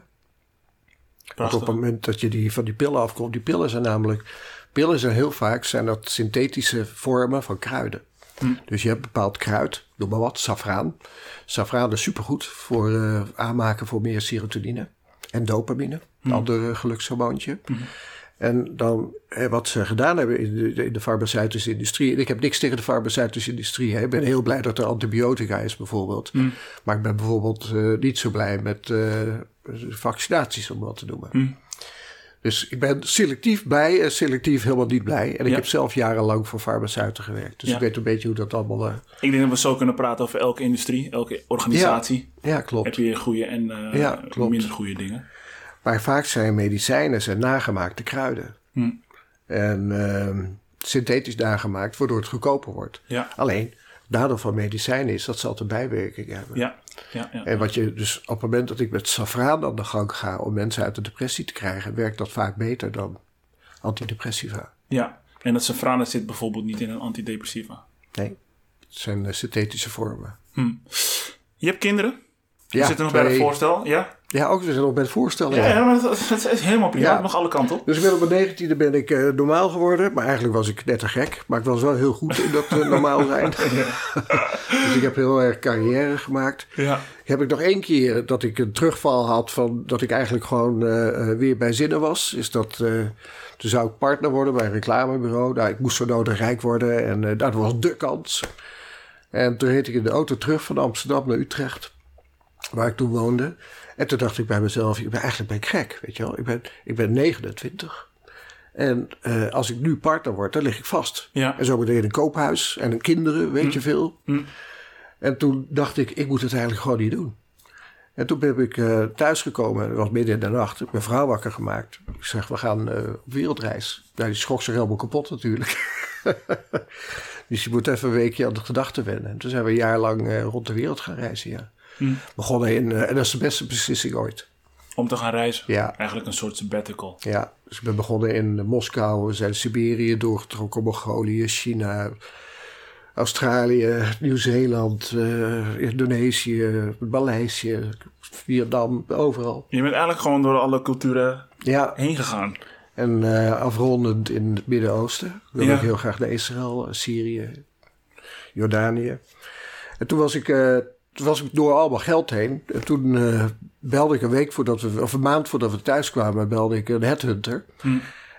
Op het moment dat je die, van die pillen afkomt, die pillen zijn namelijk. Pillen zijn heel vaak zijn dat synthetische vormen van kruiden. Dus je hebt bepaald kruid, noem maar wat, safraan. Safraan is supergoed voor eh, aanmaken voor meer serotonine en dopamine, een ander gelukshormoontje. En dan, hè, wat ze gedaan hebben in de, in de farmaceutische industrie. En ik heb niks tegen de farmaceutische industrie. Hè. Ik ben heel blij dat er antibiotica is, bijvoorbeeld. Maar ik ben bijvoorbeeld eh, niet zo blij met eh, vaccinaties, om wat te noemen. Dus ik ben selectief blij en selectief helemaal niet blij. En ik Ja. heb zelf jarenlang voor farmaceuten gewerkt. Dus Ja. ik weet een beetje hoe dat allemaal. eh, Ik denk dat we zo kunnen praten over elke industrie, elke organisatie. ja, klopt. Heb je goede en eh, minder goede dingen. Maar vaak zijn medicijnen zijn nagemaakte kruiden. Hm. En ehm, synthetisch nagemaakt, waardoor het goedkoper wordt. Ja, Alleen, nadeel van medicijnen is dat ze altijd bijwerkingen hebben. ja, ja. ja. En wat je dus op het moment dat ik met safraan aan de gang ga om mensen uit de depressie te krijgen, werkt dat vaak beter dan antidepressiva. ja. En dat safraan zit bijvoorbeeld niet in een antidepressiva. Nee, het zijn eh, synthetische vormen. Je hebt kinderen? Je Ja, zit er nog bij het voorstel? Ja? Ja, ook we zijn nog het voorstellen. Ja, maar dat, dat is helemaal prima. Ja. Mag alle kanten op. Dus ik ben op mijn negentiende ben ik eh, normaal geworden. Maar eigenlijk was ik net te gek. Maar ik was wel heel goed in dat eh, normaal zijn. *laughs* *laughs* dus ik heb heel erg carrière gemaakt. Ja. Heb ik nog één keer dat ik een terugval had van dat ik eigenlijk gewoon eh, weer bij zinnen was. Is dat toen zou ik partner worden bij een reclamebureau. Nou, ik moest zo nodig rijk worden en dat was de kans. En toen reed ik in de auto terug van Amsterdam naar Utrecht, waar ik toen woonde. En toen dacht ik bij mezelf, ik ben, eigenlijk ben ik gek, weet je wel. Ik ben, ik ben 29. En eh, als ik nu partner word, dan lig ik vast. Ja. En zo meteen een koophuis en een kinderen, weet je veel. En toen dacht ik, ik moet het eigenlijk gewoon niet doen. En toen ben ik eh thuisgekomen, het was midden in de nacht. Ik heb mijn vrouw wakker gemaakt. Ik zeg, we gaan eh, op wereldreis. Nou, die schrok zich helemaal kapot natuurlijk. *laughs* dus je moet even een weekje aan de gedachten wennen. En toen zijn we een jaar lang rond de wereld gaan reizen, ja. Begonnen in, eh, en dat is de beste beslissing ooit. Om te gaan reizen. Ja. Eigenlijk een soort sabbatical. Ja, dus ik ben begonnen in Moskou, we zijn Siberië doorgetrokken, Mongolië, China, Australië, Nieuw-Zeeland, eh, Indonesië, Maleisië, Vietnam, overal. Je bent eigenlijk gewoon door alle culturen Ja, heen gegaan. en eh, afrondend in het Midden-Oosten. Ik wil Ja. ook heel graag naar Israël, eh, Syrië, Jordanië. En toen was ik, eh, toen was ik door allemaal geld heen. En toen eh, belde ik een week voordat we, of een maand voordat we thuis kwamen, belde ik een headhunter.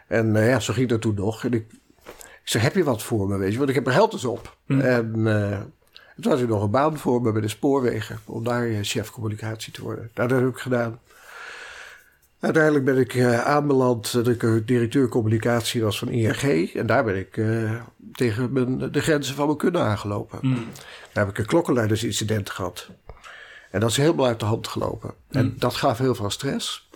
En eh, ja, zo ging dat toen nog. En ik, ik zeg, heb je wat voor me, weet je? Want ik heb er geld dus op. En eh, toen had ik nog een baan voor me bij de spoorwegen. Om daar chef communicatie te worden. Nou, dat heb ik gedaan. Uiteindelijk ben ik eh, aanbeland dat ik directeur communicatie was van ING. En daar ben ik eh, tegen mijn, de grenzen van mijn kunnen aangelopen. Daar heb ik een klokkenluidersincident gehad. En dat is helemaal uit de hand gelopen. En dat gaf heel veel stress.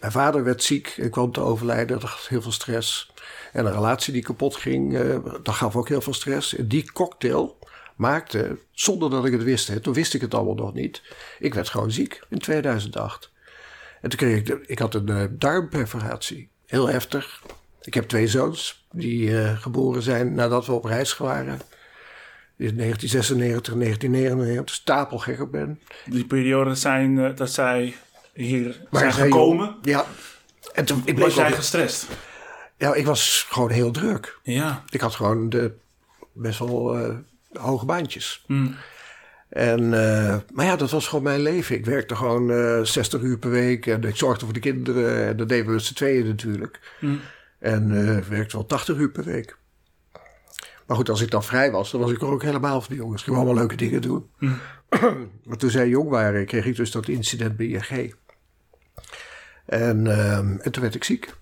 Mijn vader werd ziek en kwam te overlijden. Dat gaf heel veel stress. En een relatie die kapot ging, eh, dat gaf ook heel veel stress. En die cocktail maakte, zonder dat ik het wist, hè, toen wist ik het allemaal nog niet. Ik werd gewoon ziek in 2008. En toen kreeg ik, ik had een eh, darmperforatie. Heel heftig. Ik heb twee zoons die eh, geboren zijn nadat we op reis waren. In 1996, 1999, stapelgek op ben. Die periode zijn eh, dat zij hier Maar zijn zij- gekomen. Ja. En toen, ik, Was jij gestrest? ja, ik was gewoon heel druk. Ja. Ik had gewoon de, best wel hoge baantjes. Mm. En, eh, maar ja, dat was gewoon mijn leven. Ik werkte gewoon eh 60 uur per week en ik zorgde voor de kinderen. En dat deden we met z'n tweeën natuurlijk. Mm. En eh, ik werkte wel 80 uur per week. Maar goed, als ik dan vrij was, dan was ik er ook helemaal van de jongens. Ik ging allemaal leuke dingen doen. Mm. *clears throat* maar toen zij jong waren, kreeg ik dus dat incident bij ING. En, ehm, en toen werd ik ziek.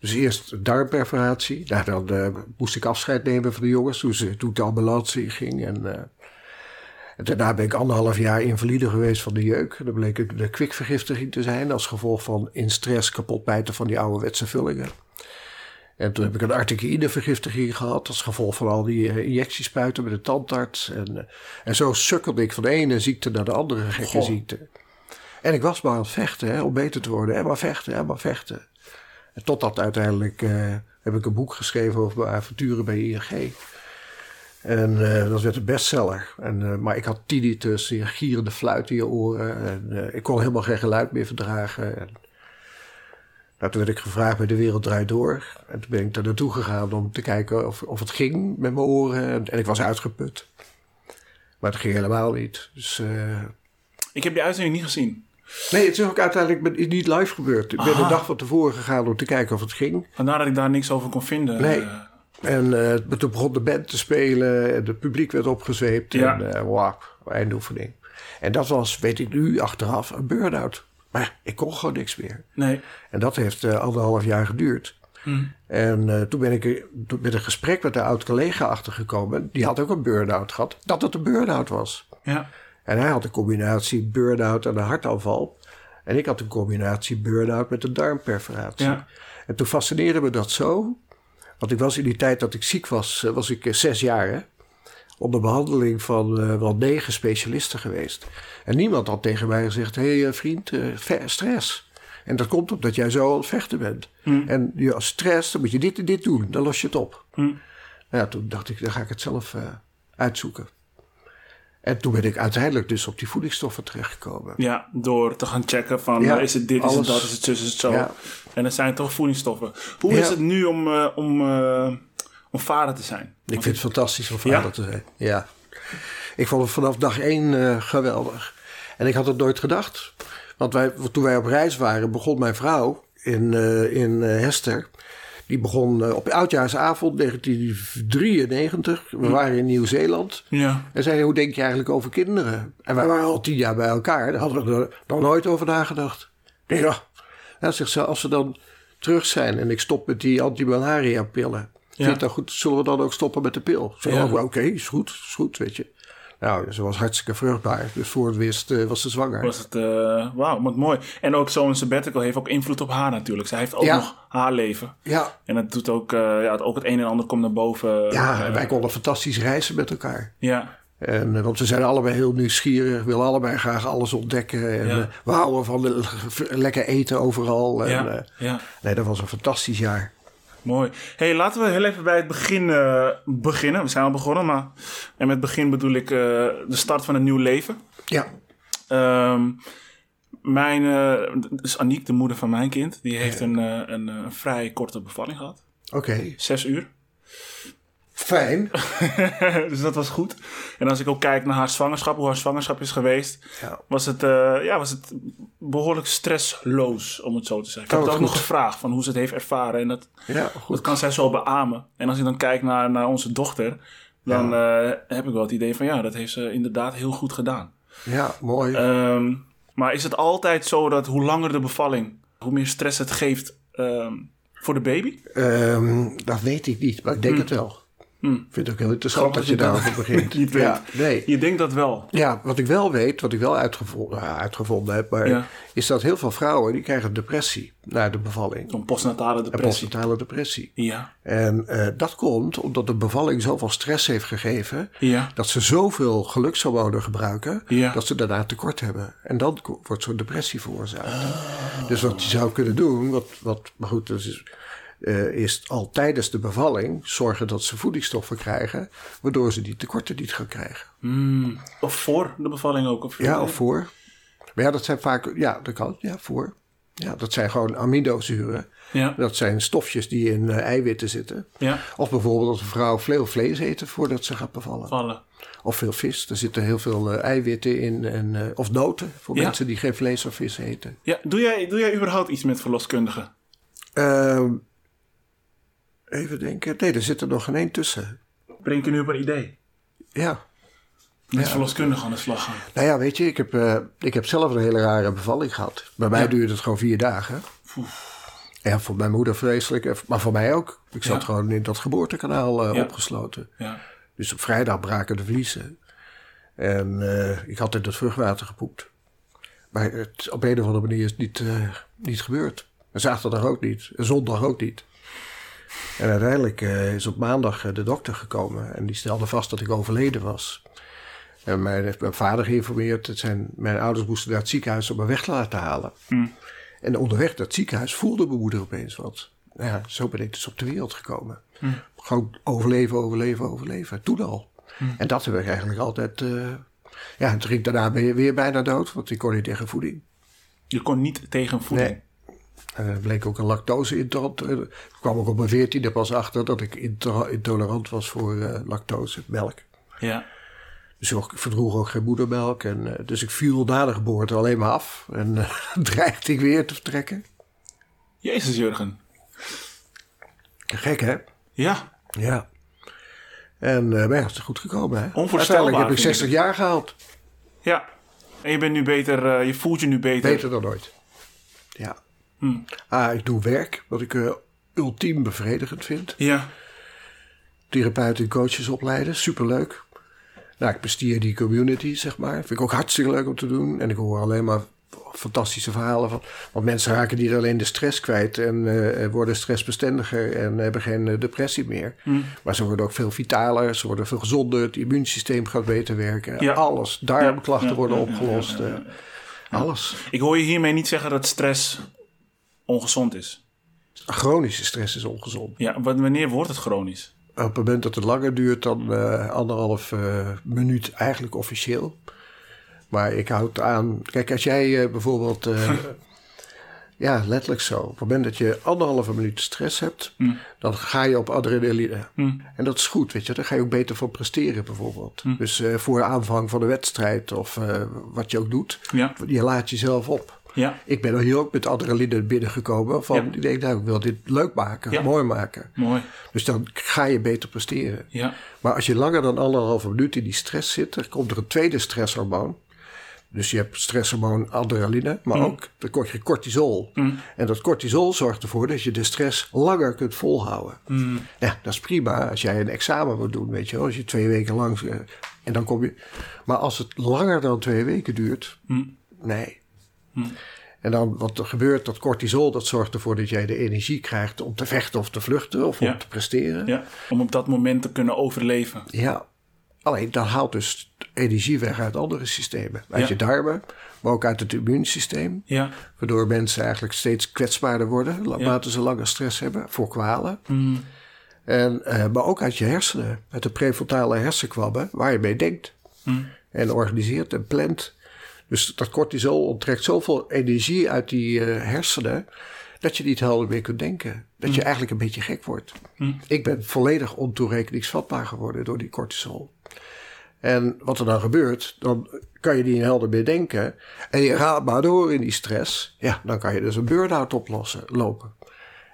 Dus eerst darmperforatie. Nou, dan eh, moest ik afscheid nemen van de jongens toen, ze, toen de ambulance ging. En, eh, en daarna ben ik anderhalf jaar invalide geweest van de jeuk. Dan bleek ik de kwikvergiftiging te zijn als gevolg van in stress kapot bijten van die ouderwetse vullingen. En toen heb ik een artekinevergiftiging gehad als gevolg van al die eh, injectiespuiten met de tandarts. En, eh, en zo sukkelde ik van de ene ziekte naar de andere gekke Goh. ziekte. En ik was maar aan het vechten hè, om beter te worden. En maar vechten, en maar vechten. En totdat uiteindelijk eh, heb ik een boek geschreven over mijn avonturen bij ING. En eh, dat werd een bestseller. En, eh, maar ik had tinnitus, die gierende fluit in je oren. En eh, ik kon helemaal geen geluid meer verdragen. En, nou, toen werd ik gevraagd bij De Wereld Draait Door. En toen ben ik daar naartoe gegaan om te kijken of, of het ging met mijn oren. En, en ik was uitgeput. Maar het ging helemaal niet. Dus Ik heb die uitzending niet gezien. Nee, het is ook uiteindelijk niet live gebeurd. Ik ben Aha. de dag van tevoren gegaan om te kijken of het ging. Vandaar dat ik daar niks over kon vinden. Nee. Eh, En eh, toen begon de band te spelen en het publiek werd opgezweept. Ja. En uh, wauw, eindoefening. En dat was, weet ik nu, achteraf een burn-out. Maar ik kon gewoon niks meer. nee. En dat heeft eh, anderhalf jaar geduurd. Hm. En eh, toen ben ik toen met een gesprek met een oud collega achtergekomen. Die had ook een burn-out gehad. Dat het een burn-out was. Ja. En hij had een combinatie burn-out en een hartaanval. En ik had een combinatie burn-out met een darmperforatie. Ja. En toen fascineerde me dat zo. Want ik was in die tijd dat ik ziek was, eh, was ik eh, zes jaar. Hè? Onder behandeling van eh, wel negen specialisten geweest. En niemand had tegen mij gezegd: hé hey, vriend, stress. En dat komt omdat jij zo aan het vechten bent. Hm. En je als stress, dan moet je dit en dit doen. Dan los je het op. Hm. Nou ja, toen dacht ik, dan ga ik het zelf uitzoeken. En toen ben ik uiteindelijk dus op die voedingsstoffen terechtgekomen. Ja, door te gaan checken van Ja, is het dit, is het dat, is het zus, is het zo. Ja. En dat zijn toch voedingsstoffen. Hoe Ja. is het nu om, eh, om, eh, om vader te zijn? Ik vind het fantastisch om vader te zijn. Ja. Ik vond het vanaf dag één eh, geweldig. En ik had het nooit gedacht. Want wij, toen wij op reis waren, begon mijn vrouw in, in Hester. Die begon eh, op oudjaarsavond 1993. We waren in Nieuw-Zeeland. Ja. En zei, hoe denk je eigenlijk over kinderen? En wij waren al tien jaar bij elkaar. Daar hadden we er nog nooit over nagedacht. Nee, ja. Ja, zegt ze, als we dan terug zijn en ik stop met die antimalaria pillen. Vind je Ja. het dan goed? Zullen we dan ook stoppen met de pil? Zo, Ja. oh, oké, is goed, is goed, weet je. Nou, ze was hartstikke vruchtbaar. Dus voor het wist eh, was ze zwanger. Was het, eh, wauw, wat mooi. En ook zo'n sabbatical heeft ook invloed op haar natuurlijk. Zij heeft ook Ja. nog haar leven. Ja, En dat doet ook, eh, ja, ook het een en ander komt naar boven. ja en wij konden fantastisch reizen met elkaar. ja. En, want we zijn allebei heel nieuwsgierig, willen allebei graag alles ontdekken. En Ja. we houden van lekker eten overal. En, Ja, ja, nee, dat was een fantastisch jaar. Mooi. hey, laten we heel even bij het begin eh, beginnen. We zijn al begonnen, maar... En met begin bedoel ik eh, de start van een nieuw leven. Ja, Ehm, mijn, eh, dus Aniek, de moeder van mijn kind, die heeft een, een, vrij korte bevalling gehad. oké. Zes uur. Fijn. *laughs* dus dat was goed. En als ik ook kijk naar haar zwangerschap, hoe haar zwangerschap is geweest, Ja. was het, eh, ja, was het behoorlijk stressloos, om het zo te zeggen. Ik heb het ook goed. nog gevraagd van hoe ze het heeft ervaren. En dat, Ja, goed. dat kan zij zo beamen. En als ik dan kijk naar, naar onze dochter, dan eh, heb ik wel het idee van ja, dat heeft ze inderdaad heel goed gedaan. Ja, mooi. Ehm, maar is het altijd zo dat hoe langer de bevalling, hoe meer stress het geeft ehm, voor de baby? Ehm, dat weet ik niet, maar ik denk Hm. het wel. Ik vind het ook heel interessant dat je daarover begint. niet weet. Ja, nee. Je denkt dat wel. Ja, wat ik wel weet, wat ik wel uitgevonden, heb, maar Ja. is dat heel veel vrouwen die krijgen depressie na de bevalling. Zo'n postnatale Een depressie. postnatale depressie. Ja, En eh, dat komt omdat de bevalling zoveel stress heeft gegeven, ja, dat ze zoveel gelukshormonen gebruiken, Ja. dat ze daarna tekort hebben. En dan wordt zo'n depressie veroorzaakt. Dus wat je zou kunnen doen, wat, wat, maar goed, dat is, eh, is al tijdens de bevalling zorgen dat ze voedingsstoffen krijgen, waardoor ze die tekorten niet gaan krijgen. Mm. Of voor de bevalling ook? Of Ja, of voor. Maar ja, dat zijn vaak, ja, dat kan, ja, voor. Ja, dat zijn gewoon aminozuren. Ja, Dat zijn stofjes die in eh, eiwitten zitten. ja, Of bijvoorbeeld als een vrouw veel vlees eet voordat ze gaat bevallen. vallen. Of veel vis. Er zitten heel veel eh, eiwitten in. En, of noten voor Ja. mensen die geen vlees of vis eten. Ja, doe jij, doe jij überhaupt iets met verloskundigen? Even denken. Nee, er zit er nog geen één tussen. Breng ik je nu op een idee? Ja. Met verloskundigen aan de slag gaan. Nou ja, weet je, ik heb, eh, ik heb zelf een hele rare bevalling gehad. Bij mij Ja. duurde het gewoon vier dagen. Ja, voor mijn moeder vreselijk, eh, maar voor mij ook. Ik zat Ja. gewoon in dat geboortekanaal eh, Ja. opgesloten. Ja, Dus op vrijdag braken de vliezen. En eh, ik had in het vruchtwater gepoept. Maar het, op een of andere manier is het niet, eh, niet gebeurd. En zaterdag ook niet. En zondag ook niet. En uiteindelijk eh, is op maandag eh, de dokter gekomen. En die stelde vast dat ik overleden was. En mij heeft mijn vader geïnformeerd. Het zijn, mijn ouders moesten naar het ziekenhuis om me weg te laten halen. En onderweg naar het ziekenhuis voelde mijn moeder opeens wat. Nou Ja, zo ben ik dus op de wereld gekomen. Gewoon overleven, overleven, overleven. Toen al. En dat heb ik eigenlijk altijd... eh, ja, en toen ging ik daarna ben je weer bijna dood. Want ik kon niet tegen voeding. je kon niet tegen voeding. Nee. En er bleek ook een lactose intolerant. Kwam ook op mijn veertiende pas achter dat ik into- intolerant was voor eh, lactose, melk. Ja, Dus ik verdroeg ook geen moedermelk. En, eh, dus ik viel na de geboorte alleen maar af. En *laughs* dreigde ik weer te vertrekken. Jezus Jurgen. Gek, hè? Ja, Ja. En uh, ja, het is goed gekomen, hè? Onvoorstelbaar, Uiteindelijk heb ik vind ik 60 jaar gehaald. ja. En je bent nu beter, je voelt je nu beter. Beter dan ooit. Ja. Hm. Ah, ik doe werk wat ik eh, ultiem bevredigend vind. Ja, Therapeuten en coaches opleiden, superleuk. Nou, ik bestier die community, zeg maar. Vind ik ook hartstikke leuk om te doen. En ik hoor alleen maar fantastische verhalen van. Want mensen raken niet alleen de stress kwijt en eh, worden stressbestendiger en hebben geen eh, depressie meer. Maar ze worden ook veel vitaler, ze worden veel gezonder, het immuunsysteem gaat beter werken. Ja. Alles, darmklachten Ja, worden ja, opgelost. eh, Alles. ik hoor je hiermee niet zeggen dat stress ongezond is. Chronische stress is ongezond. Ja, wa- wanneer wordt het chronisch? Op het moment dat het langer duurt dan eh, anderhalf eh, minuut, eigenlijk officieel. Maar ik houd aan. Kijk, als jij eh, bijvoorbeeld. *laughs* ja, letterlijk zo. Op het moment dat je anderhalve minuut stress hebt, dan ga je op adrenaline. En dat is goed, weet je. Dan ga je ook beter van presteren, bijvoorbeeld. Dus eh, voor aanvang van de wedstrijd of wat je ook doet, Ja, je laat jezelf op. ja, Ik ben er hier ook met adrenaline binnengekomen. Van, Ja. Ik denk, nou, ik wil dit leuk maken, Ja. mooi maken. mooi. Dus dan ga je beter presteren. Ja, Maar als je langer dan anderhalve minuut in die stress zit, dan komt er een tweede stresshormoon. Dus je hebt stresshormoon adrenaline, maar ook dan krijg je cortisol. En dat cortisol zorgt ervoor dat je de stress langer kunt volhouden. Ja, dat is prima als jij een examen moet doen, weet je wel. Als je twee weken lang... eh, en dan kom je... Maar als het langer dan twee weken duurt, nee. En dan wat er gebeurt, dat cortisol, dat zorgt ervoor dat jij de energie krijgt om te vechten of te vluchten of Ja. om te presteren. ja. Om op dat moment te kunnen overleven. Ja, alleen dat haalt dus energie weg uit andere systemen. Uit Ja. je darmen, maar ook uit het immuunsysteem. Ja, Waardoor mensen eigenlijk steeds kwetsbaarder worden. Naarmate ze langer stress hebben voor kwalen. En, eh, maar ook uit je hersenen. Uit de prefrontale hersenkwabben waar je mee denkt. En organiseert en plant. Dus dat cortisol onttrekt zoveel energie uit die eh, hersenen. Dat je niet helder meer kunt denken. Dat je eigenlijk een beetje gek wordt. Ik ben volledig ontoerekeningsvatbaar geworden door die cortisol. En wat er dan gebeurt, dan kan je niet helder meer denken. En je gaat maar door in die stress. Ja, dan kan je dus een burn-out oplossen, lopen.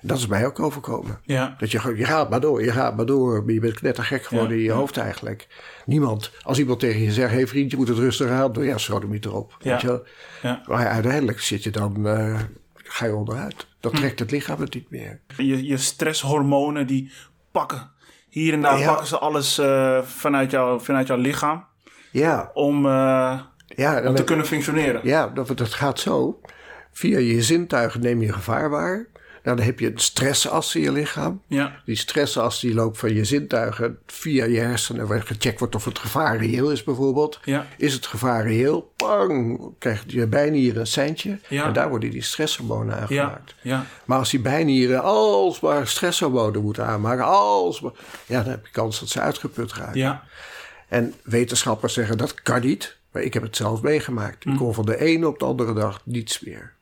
Dat is mij ook overkomen. ja, Dat je, je gaat maar door, je gaat maar door. Maar je bent knettergek geworden Ja, in je ja. hoofd eigenlijk. Niemand, als iemand tegen je zegt... hé hey vriend, je moet het rustig aan doen. Ja, sodemiet erop. Ja. Weet je. Maar uiteindelijk zit je dan... eh, ga je onderuit. Hm. Dat trekt het lichaam het niet meer. Je, je stresshormonen die pakken hier en daar pakken ze alles eh, vanuit, jou, vanuit jouw lichaam Ja, om, eh, ja, om te kunnen functioneren. ja dat, dat gaat zo. Via je zintuigen neem je gevaar waar. Nou, dan heb je een stressas in je lichaam. Ja, Die stressas die loopt van je zintuigen via je hersenen... waar gecheckt wordt of het gevaar reëel is bijvoorbeeld. ja, Is het gevaar reëel? Pang! Krijgt je bijnieren een seintje. Ja. En daar worden die stresshormonen ja, aangemaakt. ja, Maar als die bijnieren alsmaar stresshormonen moeten aanmaken... Alsmaar, ja, dan heb je kans dat ze uitgeput raken. ja, En wetenschappers zeggen dat kan niet. Maar ik heb het zelf meegemaakt. Hm. Ik kon van de ene op de andere dag niets meer.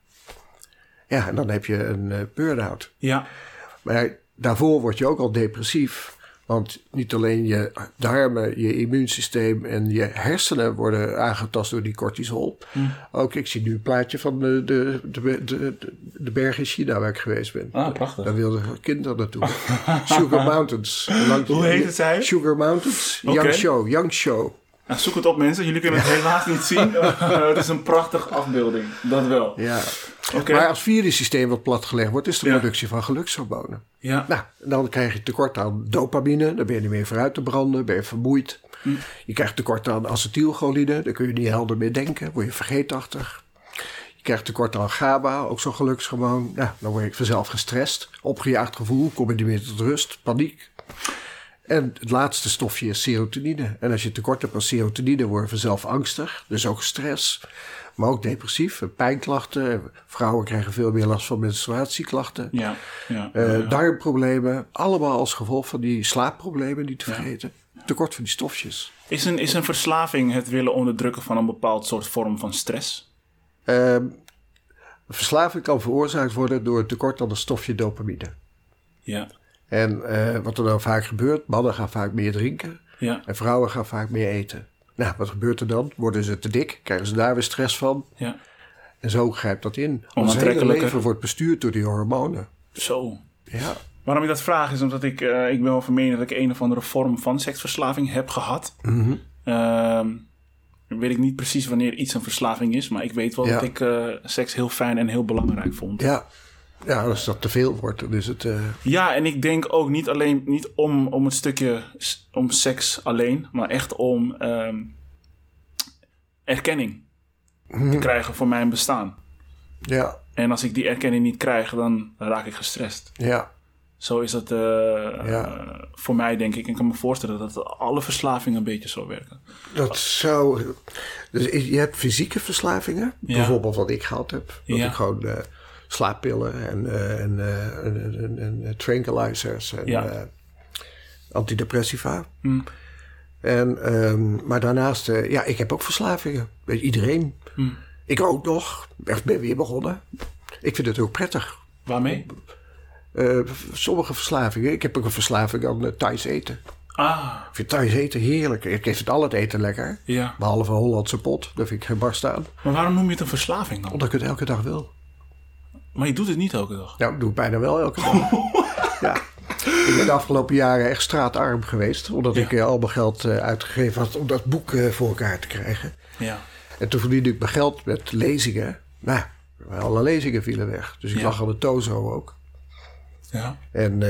Ja, en dan heb je een eh, burn-out. ja, Maar daarvoor word je ook al depressief. Want niet alleen je darmen, je immuunsysteem en je hersenen worden aangetast door die cortisol. Hm. Ook ik zie nu een plaatje van de, de, de, de, de berg in China waar ik geweest ben. Ah, prachtig. Daar wilden kinderen naartoe. *laughs* Sugar Mountains. Hoe heet het, zei je? Sugar Mountains. Oké. Yangshow. Yangshow. Nou, zoek het op mensen, jullie kunnen het helaas niet zien. *laughs* het is een prachtige afbeelding, dat wel. Ja. Maar als virussysteem wat platgelegd wordt, is de Ja. productie van gelukshormonen. ja, Nou, dan krijg je tekort aan dopamine, dan ben je niet meer vooruit te branden, ben je vermoeid. Hm. Je krijgt tekort aan acetylcholine, dan kun je niet helder meer denken, word je vergeetachtig. Je krijgt tekort aan GABA, ook zo'n gelukshormoon. Nou, dan word je vanzelf gestrest, opgejaagd gevoel, kom je niet meer tot rust, paniek. En het laatste stofje is serotonine. En als je tekort hebt aan serotonine, word je vanzelf angstig, dus ook stress. Maar ook depressief, en pijnklachten. Vrouwen krijgen veel meer last van menstruatieklachten. ja, ja, Eh, ja. darmproblemen, allemaal als gevolg van die slaapproblemen niet te vergeten. Tekort van die stofjes. Is, een, is een verslaving het willen onderdrukken van een bepaald soort vorm van stress? Ehm, verslaving kan veroorzaakt worden door het tekort aan het stofje dopamine. Ja, En eh, wat er dan vaak gebeurt, mannen gaan vaak meer drinken ja, en vrouwen gaan vaak meer eten. Nou, wat gebeurt er dan? Worden ze te dik? Krijgen ze daar weer stress van? ja. En zo grijpt dat in. Ons hele leven wordt bestuurd door die hormonen. Zo. Ja, Waarom ik dat vraag is omdat ik, eh, ik ben wel van mening dat ik een of andere vorm van seksverslaving heb gehad. Ehm, weet ik niet precies wanneer iets een verslaving is, maar ik weet wel Ja. dat ik eh, seks heel fijn en heel belangrijk vond. ja. Ja als dat te veel wordt, dan is het... eh, Ja, en ik denk ook niet alleen niet om, om het stukje om seks alleen, maar echt om ehm, erkenning te krijgen voor mijn bestaan. ja, En als ik die erkenning niet krijg, dan raak ik gestrest. ja. Zo is dat eh, Ja. eh, voor mij, denk ik. En ik kan me voorstellen dat alle verslavingen een beetje zo werken. Dat zou. Dus je hebt fysieke verslavingen, Ja. bijvoorbeeld wat ik gehad heb. Dat Ja. ik gewoon slaappillen en, eh, en, eh, en, en, en, en tranquilizers en Ja. eh, antidepressiva. Hm. En, ehm, maar daarnaast, eh, ja, ik heb ook verslavingen. Weet iedereen. Hm. Ik ook nog. Ik ben weer begonnen. Ik vind het ook prettig. Waarmee? Eh, sommige verslavingen. Ik heb ook een verslaving aan uh, Thais eten. Ah, Ik vind Thais eten heerlijk. Ik vind al het eten lekker. ja. Behalve Hollandse pot. Daar vind ik geen barst aan. Maar waarom noem je het een verslaving dan? Omdat ik het elke dag wil. Maar je doet het niet elke dag. Nou, ik doe het bijna wel elke dag. *laughs* ja. Ik ben de afgelopen jaren echt straatarm geweest. Omdat Ja. ik eh, al mijn geld eh, uitgegeven had om dat boek eh, voor elkaar te krijgen. Ja. En toen verdiende ik mijn geld met lezingen. Nou, alle lezingen vielen weg. Dus ik Ja. lag aan de tozo ook. Ja. En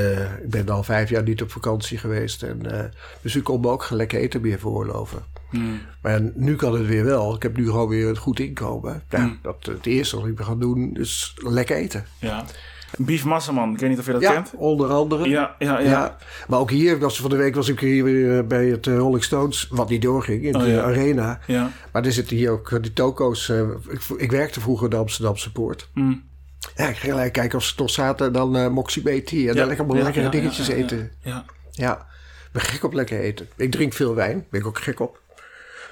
ik ben al vijf jaar niet op vakantie geweest. En, dus ik kon me ook geen lekker eten meer veroorloven. Hm. Maar nu kan het weer wel. Ik heb nu gewoon weer een goed inkomen. Nou, Hm. dat, het eerste wat ik gaan doen is lekker eten. ja. Beef Massaman, ik weet niet of je dat Ja, kent. onder andere. Ja, ja, ja. Ja. maar ook hier, was, van de week was ik hier weer eh, bij het eh, Rolling Stones, wat niet doorging, in Oh, de ja. arena. ja. Maar er zitten hier ook eh, die toko's. ik, ik werkte vroeger in de Amsterdamse Poort. Hm. Ja, ik ging gelijk kijken of ze toch zaten en dan eh Moxie BT. En dan lekker allemaal Ja, lekkere ja, dingetjes ja, ja, eten. Ja. Ja, ik ben gek op lekker eten. Ik drink veel wijn, ben ik ook gek op.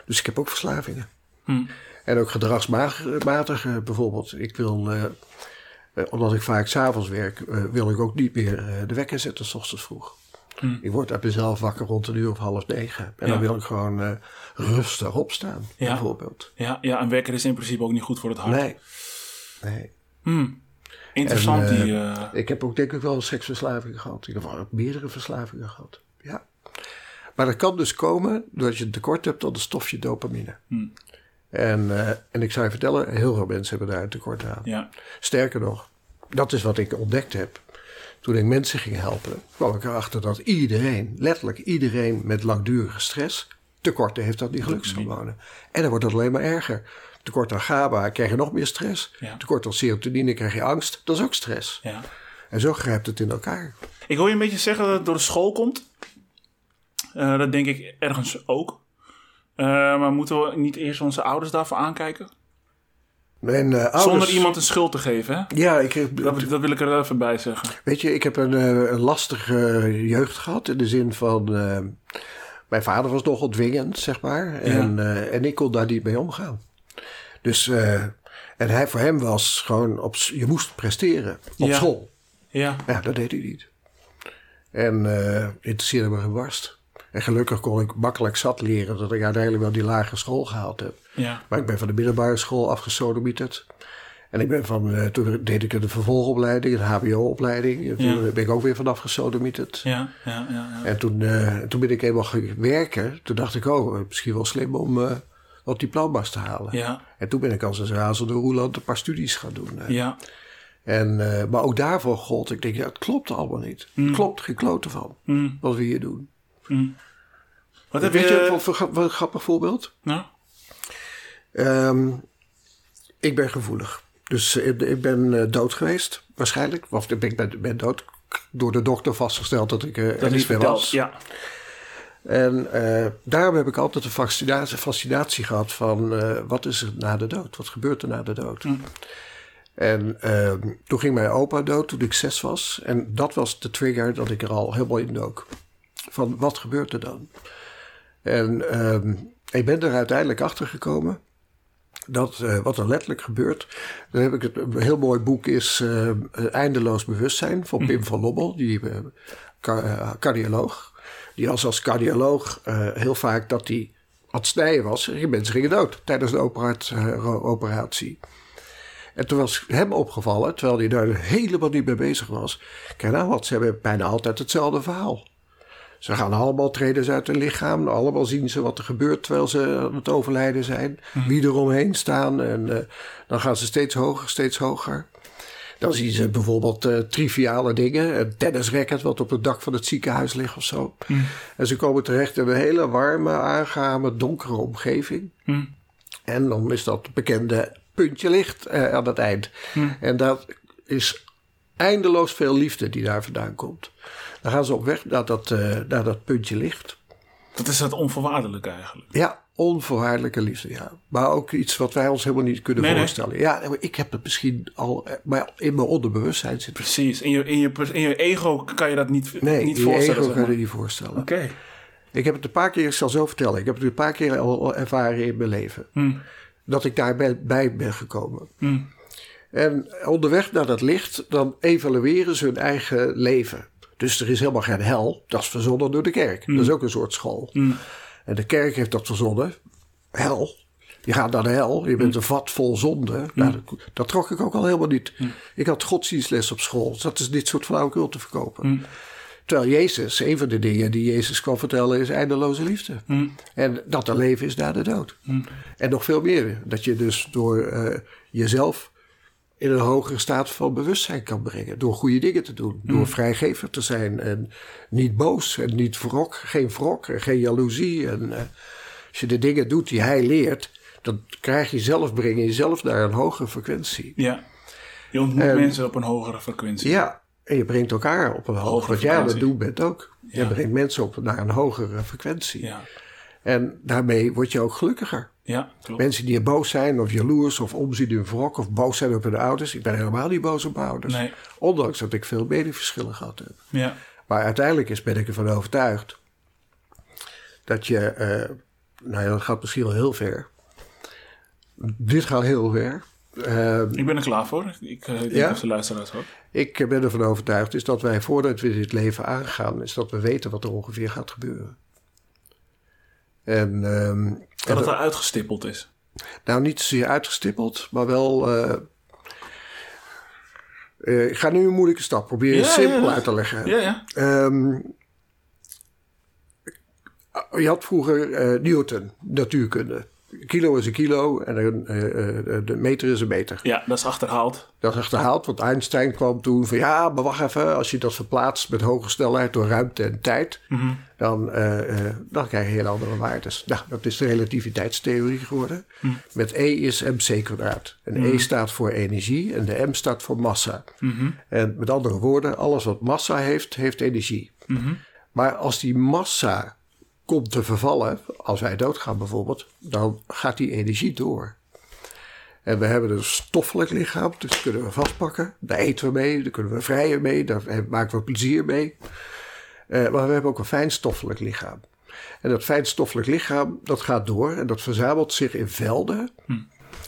Dus ik heb ook verslavingen. Hm. En ook gedragsmatig eh, bijvoorbeeld. Ik wil, eh, eh, omdat ik vaak s'avonds werk, wil ik ook niet meer de wekker zetten s ochtends vroeg. Hm. Ik word uit mezelf wakker rond een uur of half negen. En Ja. dan wil ik gewoon rustig opstaan, Ja. bijvoorbeeld. Ja, ja, een wekker is in principe ook niet goed voor het hart. Nee. nee. Hm. Interessant En, die... Ik heb ook denk ik wel seksverslaving gehad. Geval heb ik meerdere verslavingen gehad. Ja. Maar dat kan dus komen doordat je een tekort hebt aan het stofje dopamine. Hm. En, eh, en ik zou je vertellen, heel veel mensen hebben daar een tekort aan. ja. Sterker nog, dat is wat ik ontdekt heb. toen ik mensen ging helpen, kwam ik erachter dat iedereen, letterlijk iedereen met langdurige stress, tekorten heeft dat niet gelukshormonen. En dan wordt het alleen maar erger. Tekort aan GABA krijg je nog meer stress. Ja. Tekort aan serotonine krijg je angst. Dat is ook stress. Ja. En zo grijpt het in elkaar. Ik hoor je een beetje zeggen dat het door de school komt. Eh, dat denk ik ergens ook. Eh, maar moeten we niet eerst onze ouders daarvoor aankijken? Mijn eh, ouders, Zonder iemand een schuld te geven, hè? Ja, ik Dat, dat wil ik er even bij zeggen. weet je, ik heb een, een lastige jeugd gehad. In de zin van, mijn vader was nogal dwingend, zeg maar. En, en ik kon daar niet mee omgaan. Dus, en hij, voor hem was gewoon, op, je moest presteren op Ja. school. Ja, Ja, dat deed hij niet. En eh interesseerde me geen barst. En gelukkig kon ik makkelijk zat leren dat ik uiteindelijk wel die lagere school gehaald heb. ja, Maar ik ben van de middelbare school afgesodemieterd. En ik ben van, eh, toen deed ik een vervolgopleiding, een HBO-opleiding. En Toen ben ik ook weer vanaf gesodemieterd. ja, ja, ja. ja. En toen, eh, toen ben ik eenmaal gaan werken. Toen dacht ik, oh, misschien wel slim om eh, wat diploma's te halen. Ja, En toen ben ik als een razende roeland een paar studies gaan doen. ja, En, maar ook daarvoor gold, ik denk, ja, het klopt allemaal niet. Het klopt geen klote van, Mm. wat we hier doen. Wat heb Weet je... je, wat, een grappig voorbeeld? Nou, Ehm, ik ben gevoelig. Dus eh, ik ben eh, dood geweest, waarschijnlijk. Of ik ben, ben dood. Door de dokter vastgesteld dat ik eh, er dat niet meer was. Ja, En eh, daarom heb ik altijd een fascinatie, fascinatie gehad van eh, wat is er na de dood? Wat gebeurt er na de dood? Mm. En ehm, toen ging mijn opa dood toen ik zes was. En dat was de trigger dat ik er al helemaal in dook. Van wat gebeurt er dan? En ehm, ik ben er uiteindelijk achter gekomen. Dat eh, wat er letterlijk gebeurt. Dan heb ik het, een heel mooi boek is eh, Eindeloos Bewustzijn van Pim van Lobbel, die eh, eh, cardioloog. Die was als cardioloog eh, heel vaak dat hij aan het snijden was. En mensen gingen dood tijdens de eh, operatie. En toen was hem opgevallen, terwijl hij daar helemaal niet mee bezig was. Kijk nou wat, ze hebben bijna altijd hetzelfde verhaal. Ze gaan allemaal treden uit hun lichaam. Allemaal zien ze wat er gebeurt terwijl ze aan het overlijden zijn. Wie er omheen staan. En eh, dan gaan ze steeds hoger, steeds hoger. Dan zien ze bijvoorbeeld eh, triviale dingen. Een tennisracket wat op het dak van het ziekenhuis ligt of zo. En ze komen terecht in een hele warme, aangename, donkere omgeving. En dan is dat bekende puntje licht eh, aan het eind. En dat is eindeloos veel liefde die daar vandaan komt. Dan gaan ze op weg naar dat, eh, naar dat puntje licht. dat is het onvoorwaardelijk eigenlijk. Ja, onvoorwaardelijke liefde, ja. Maar ook iets wat wij ons helemaal niet kunnen Nee, nee. voorstellen. Ja, ik heb het misschien al, eh, maar in mijn onderbewustzijn zit. Precies. In je, in je, in je ego kan je dat niet, Nee, niet in je voorstellen. ego zeg kan je niet voorstellen. Oké. Ik heb het een paar keer, ik zal zo vertellen, ik heb het een paar keer al ervaren in mijn leven. Hmm. Dat ik daarbij bij ben gekomen. En onderweg naar dat licht, dan evalueren ze hun eigen leven. Dus er is helemaal geen hel, dat is verzonnen door de kerk. Dat is ook een soort school. En de kerk heeft dat verzonnen, hel. Je gaat naar de hel, je bent een vat vol zonde. Nou, dat, dat trok ik ook al helemaal niet. Ik had godsdienstles op school, dus dat is dit soort flauwekul te verkopen. Terwijl Jezus, een van de dingen die Jezus kwam vertellen, is eindeloze liefde. En dat er leven is na de dood. En nog veel meer. Dat je dus door eh, jezelf in een hogere staat van bewustzijn kan brengen. Door goede dingen te doen. Door vrijgever te zijn. En niet boos. En niet wrok. Geen wrok. En geen jaloezie. En eh, als je de dingen doet die hij leert. Dan krijg je zelf, breng je jezelf naar een hogere frequentie. Ja. Je ontmoet En- mensen op een hogere frequentie. Ja, en je brengt elkaar op een hogere Hogere Wat jij aan het frequentie. doen bent ook. Je brengt mensen op naar een hogere frequentie. Ja. En daarmee word je ook gelukkiger. Ja, klopt. Mensen die boos zijn of jaloers of omzien in wrok of boos zijn op hun ouders. Ik ben helemaal niet boos op mijn ouders. Nee. Ondanks dat ik veel meningsverschillen gehad heb. Ja. Maar uiteindelijk is, ben ik ervan overtuigd dat je, eh, nou ja, dat gaat misschien wel heel ver. Dit gaat heel ver. Eh, Ik ben er klaar voor. Ik uh, denk Ja? de luisteraars ook. ik ben ervan overtuigd is dat wij voordat we dit leven aangaan, is dat we weten wat er ongeveer gaat gebeuren. En, ehm, Dat het er uitgestippeld is. Nou, niet zozeer uitgestippeld, maar wel. eh, eh, ik ga nu een moeilijke stap proberen Ja, simpel ja, ja. uit te leggen. Ja, ja. Ehm, je had vroeger eh, Newton, natuurkunde. Kilo is een kilo en een, eh, eh, de meter is een meter. Ja, dat is achterhaald. Dat is achterhaald, want Einstein kwam toen van ja, maar wacht even, als je dat verplaatst met hoge snelheid door ruimte en tijd, dan, eh, eh, dan krijg je hele andere waardes. Nou, dat is de relativiteitstheorie geworden. Met E is mc kwadraat. En E staat voor energie en de m staat voor massa. En met andere woorden, alles wat massa heeft, heeft energie. Maar als die massa komt te vervallen, als wij doodgaan bijvoorbeeld, dan gaat die energie door. En we hebben een stoffelijk lichaam, dus kunnen we vastpakken. Daar eten we mee, daar kunnen we vrijen mee, daar maken we plezier mee. Eh, maar we hebben ook een fijnstoffelijk lichaam. En dat fijnstoffelijk lichaam, dat gaat door en dat verzamelt zich in velden,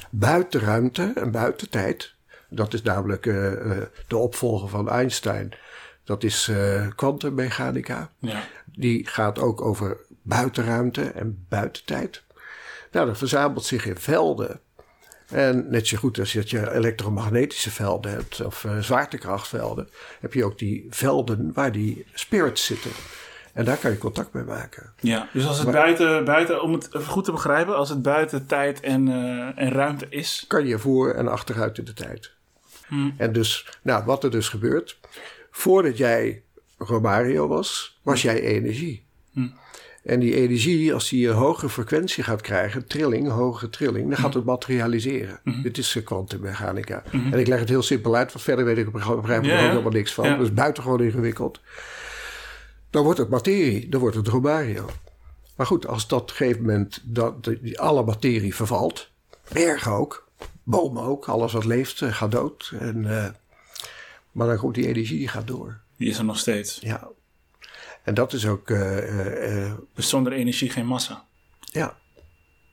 buiten ruimte en buiten tijd. Dat is namelijk eh, eh, de opvolger van Einstein. Dat is kwantummechanica. Ja. Die gaat ook over buitenruimte en buitentijd. Nou, dat verzamelt zich in velden. En net zo goed als dat je elektromagnetische velden hebt of eh, zwaartekrachtvelden, heb je ook die velden waar die spirits zitten. En daar kan je contact mee maken. Ja, dus als het buiten, buiten, om het goed te begrijpen, als het buiten tijd en, eh, en ruimte is. Kan je voor en achteruit in de tijd. En dus, nou, wat er dus gebeurt. Voordat jij Romario was, was jij energie. En die energie, als die een hogere frequentie gaat krijgen, trilling, hogere trilling, dan gaat het materialiseren. Dit is eh, kwantummechanica. En ik leg het heel simpel uit, want verder weet ik op een gegeven moment Ja, ook ja. helemaal niks van. Ja. Dat is buitengewoon ingewikkeld. Dan wordt het materie, dan wordt het Romario. Maar goed, als dat op een gegeven moment dat, die, alle materie vervalt, bergen ook, bomen ook, alles wat leeft eh, gaat dood. En, eh, maar dan komt die energie, die gaat door. Die is er nog steeds. Ja. En dat is ook, eh, eh, eh, Dus zonder energie geen massa. ja.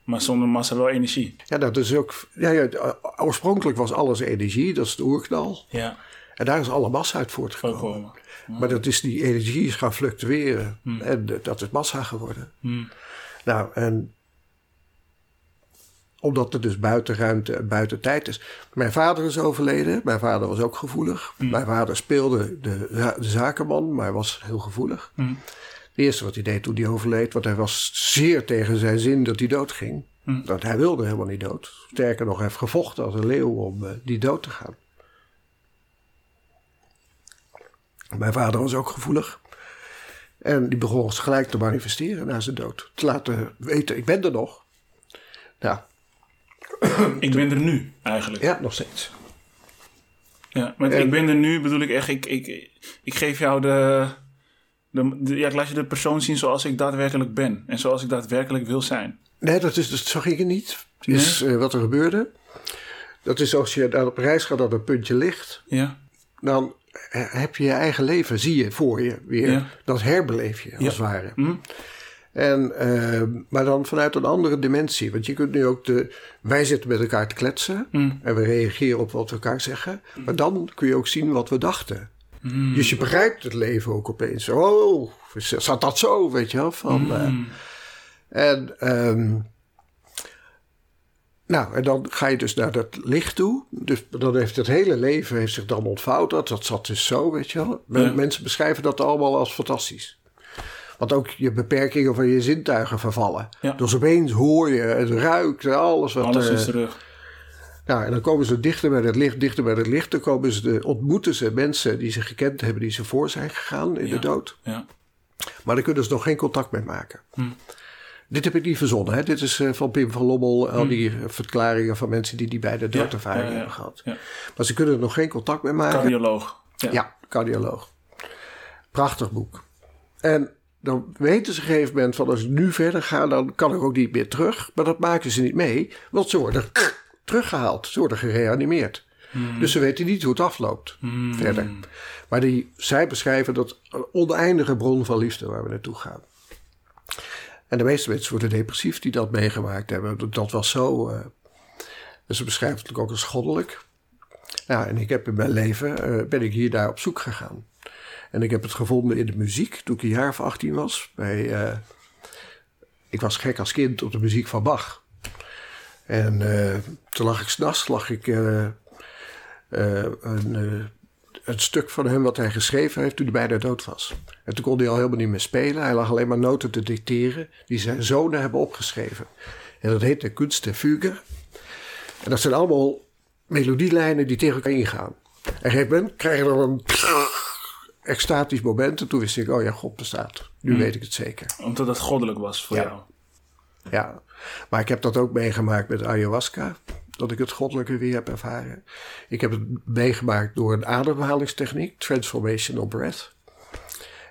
Maar zonder massa wel energie. Ja, dat is ook. Ja, ja, oorspronkelijk was alles energie, dat is de oerknal. Ja, En daar is alle massa uit voortgekomen. Maar dat is die energie is gaan fluctueren. En eh, dat is massa geworden. Nou, en omdat het dus buiten ruimte en buiten tijd is. Mijn vader is overleden. Mijn vader was ook gevoelig. Mijn vader speelde de, za- de zakenman, maar hij was heel gevoelig. Het eerste wat hij deed toen hij overleed, want hij was zeer tegen zijn zin dat hij doodging. Want hij wilde helemaal niet dood. Sterker nog, hij heeft gevochten als een leeuw om eh, die dood te gaan. Mijn vader was ook gevoelig. En die begon gelijk te manifesteren na zijn dood. Te laten weten, ik ben er nog. Nou, *coughs* Ik ben er nu, eigenlijk. ja, nog steeds. Ja, met En- ik ben er nu bedoel ik echt, ik, ik, ik geef jou de, de, de- Ja, ik laat je de persoon zien zoals ik daadwerkelijk ben. En zoals ik daadwerkelijk wil zijn. Nee, dat, is, dat zo ging het niet. Is eh, wat er gebeurde. Dat is als je daar op reis gaat dat een puntje ligt. Ja, Dan heb je je eigen leven, zie je voor je weer. Ja. Dat herbeleef je, als Ja. het ware. Hm? En, eh, maar dan vanuit een andere dimensie. Want je kunt nu ook de... Wij zitten met elkaar te kletsen. Hm. En we reageren op wat we elkaar zeggen. Maar dan kun je ook zien wat we dachten. Hm. Dus je begrijpt het leven ook opeens. Oh, zat dat zo, weet je wel? Van, eh, en, ehm, nou, en dan ga je dus naar dat licht toe. Dus dan heeft het hele leven heeft zich dan ontvouwd. Dat, dat zat dus zo, weet je wel. Ja. Mensen beschrijven dat allemaal als fantastisch. Want ook je beperkingen van je zintuigen vervallen. Ja. Dus opeens hoor je het ruikt alles wat... alles eh, is terug. nou, en dan komen ze dichter bij het licht, dichter bij het licht. Dan komen ze de, ontmoeten ze mensen die ze gekend hebben, die ze voor zijn gegaan in Ja. de dood. Ja. Maar daar kunnen ze nog geen contact mee maken. Dit heb ik niet verzonnen. Hè? Dit is eh, van Pim van Lommel. Al die eh, verklaringen van mensen die die beide doodervaring ja, hebben gehad. Ja. Maar ze kunnen er nog geen contact mee maken. Cardioloog. Ja. Ja, cardioloog. Prachtig boek. En dan weten ze op een gegeven moment van als ik nu verder ga, dan kan ik ook niet meer terug. Maar dat maken ze niet mee, want ze worden teruggehaald. Ze worden gereanimeerd. Dus ze weten niet hoe het afloopt verder. Maar die, zij beschrijven dat een oneindige bron van liefde waar we naartoe gaan. En de meeste mensen worden depressief die dat meegemaakt hebben. Dat- was zo. eh, dus ze beschrijven het ook als goddelijk. Ja, en ik heb in mijn leven, eh, ben ik hier daar op zoek gegaan. En ik heb het gevonden in de muziek toen ik een jaar of 18 was. Bij, eh, ik was gek als kind op de muziek van Bach. En eh, toen lag ik s'nachts, lag ik eh, een, een stuk van hem wat hij geschreven heeft toen hij bijna dood was. En toen kon hij al helemaal niet meer spelen. Hij lag alleen maar noten te dicteren die zijn zonen hebben opgeschreven. En dat heet de Kunst der Fuge. En dat zijn allemaal melodielijnen die tegen elkaar ingaan. En op een gegeven moment krijg je dan een extatisch moment. En toen wist ik, oh ja, God bestaat. Nu Hmm. weet ik het zeker. Omdat het goddelijk was voor Ja. jou. Ja, maar ik heb dat ook meegemaakt met ayahuasca. Dat ik het goddelijke weer heb ervaren. Ik heb het meegemaakt door een ademhalingstechniek, Transformational Breath.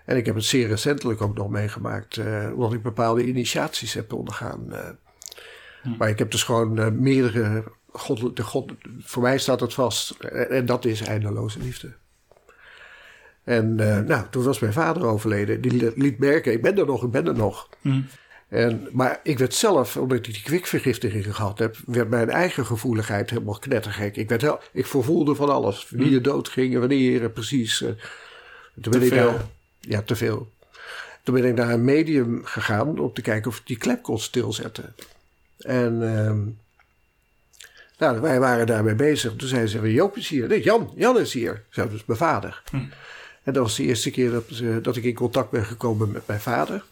En ik heb het zeer recentelijk ook nog meegemaakt, eh, omdat ik bepaalde initiaties heb ondergaan. eh. Maar ik heb dus gewoon eh, meerdere. God, de God, voor mij staat het vast. En, en dat is eindeloze liefde. En eh, nou, toen was mijn vader overleden. Die liet merken, ik ben er nog, ik ben er nog. En, maar ik werd zelf, omdat ik die kwikvergiftiging gehad heb, werd mijn eigen gevoeligheid helemaal knettergek. Ik, werd heel, ik vervoelde van alles. Wie er dood ging en wanneer precies. eh. toen ben ik veel. naar- ja, te veel. Toen ben ik naar een medium gegaan om te kijken of ik die klep kon stilzetten. En ehm, nou, wij waren daarmee bezig. Toen zei ze, Joop is hier. Nee, Jan, Jan is hier. Zo, dus mijn vader. En dat was de eerste keer dat, dat ik in contact ben gekomen met mijn vader.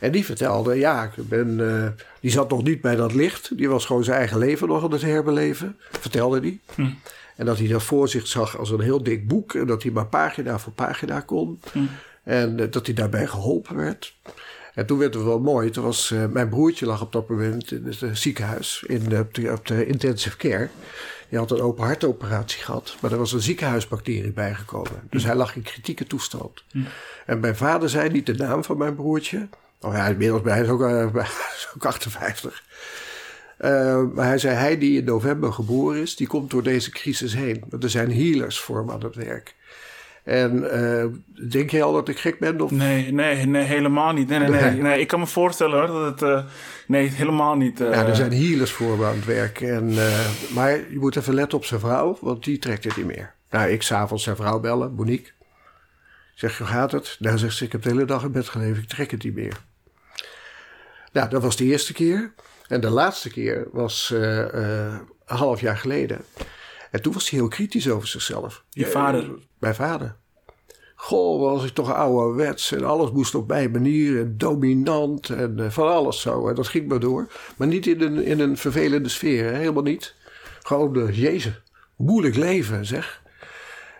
En die vertelde, ja, ik ben, eh, die zat nog niet bij dat licht. Die was gewoon zijn eigen leven nog aan het herbeleven, vertelde hij. En dat hij dat voor zich zag als een heel dik boek. En dat hij maar pagina voor pagina kon. En eh, dat hij daarbij geholpen werd. En toen werd het wel mooi. Toen was, eh, mijn broertje lag op dat moment in het ziekenhuis. In de, op, de, op de intensive care. Hij had een open hartoperatie gehad. Maar er was een ziekenhuisbacterie bijgekomen. Dus hij lag in kritieke toestand. En mijn vader zei niet de naam van mijn broertje. Oh ja, inmiddels bij, hij is ook, eh, *laughs* hij is ook 58. Eh, maar hij zei, hij die in november geboren is, die komt door deze crisis heen. Want er zijn healers voor hem aan het werk. En eh, denk je al dat ik gek ben? Of? Nee, nee, nee, helemaal niet. Nee, nee, nee. Nee. nee ik kan me voorstellen hoor, dat het... eh, nee, helemaal niet. eh, Ja, er zijn healers voor aan het werk. En, eh, maar je moet even letten op zijn vrouw, want die trekt het niet meer. Nou, ik s'avonds zijn vrouw bellen, Monique. Ik zeg, hoe gaat het? Nou, zegt ze, ik heb de hele dag in bed gelegen, ik trek het niet meer. Nou, dat was de eerste keer. En de laatste keer was eh, eh, een half jaar geleden. En toen was hij heel kritisch over zichzelf. Je vader? Mijn vader. Goh, was ik toch ouderwets en alles moest op mijn manier en dominant en eh, van alles zo. En dat ging maar door. Maar niet in een, in een vervelende sfeer, hè? helemaal niet. Gewoon, uh, jezus, moeilijk leven zeg.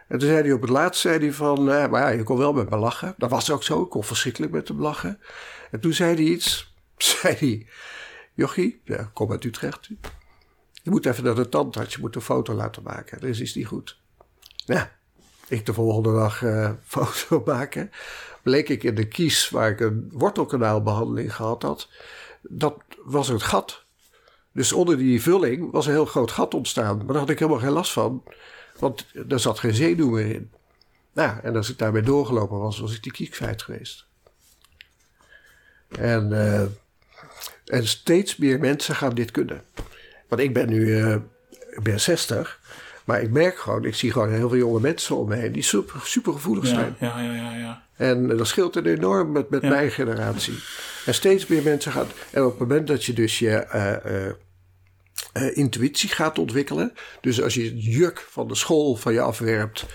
En toen zei hij op het laatst, zei hij van, eh, maar ja, je kon wel met me lachen. Dat was ook zo, ik kon verschrikkelijk met hem lachen. En toen zei hij iets, *laughs* zei hij, Jochie, ja, kom uit Utrecht. Je moet even naar de tandarts, je moet een foto laten maken. Dat is iets niet goed. Ja, ik de volgende dag eh *laughs* foto maken. Bleek ik in de kies waar ik een wortelkanaalbehandeling gehad had. Dat was het gat. Dus onder die vulling was een heel groot gat ontstaan. Maar daar had ik helemaal geen last van. Want er zat geen zenuw meer in. Nou, en als ik daarmee doorgelopen was, was ik die kiek kwijt geweest. En, eh, en steeds meer mensen gaan dit kunnen. Want ik ben nu eh, ik ben 60. Maar ik merk gewoon, ik zie gewoon heel veel jonge mensen om me heen die super, super gevoelig zijn. ja, ja, ja, ja. En eh, dat scheelt er enorm met, met Ja. mijn generatie. En steeds meer mensen gaan. En op het moment dat je dus je eh, intuïtie gaat ontwikkelen. Dus als je het juk van de school van je afwerpt.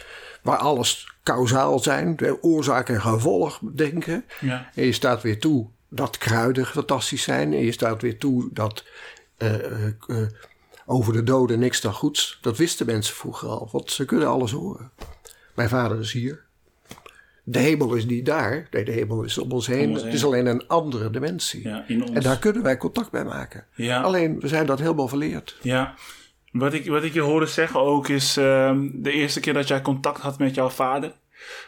Waar alles kausaal zijn, oorzaak en gevolg denken. Ja. En je staat weer toe dat kruiden fantastisch zijn. En je staat weer toe dat over de doden niks dan goeds. Dat wisten mensen vroeger al, want ze kunnen alles horen. Mijn vader is hier. De hemel is niet daar. Nee, de hemel is om ons heen. Om ons Het is alleen een andere dimensie. Ja. En daar kunnen wij contact bij maken. Ja. Alleen, we zijn dat helemaal verleerd. Ja. Wat ik, wat ik je hoorde zeggen ook is... ehm, de eerste keer dat jij contact had met jouw vader...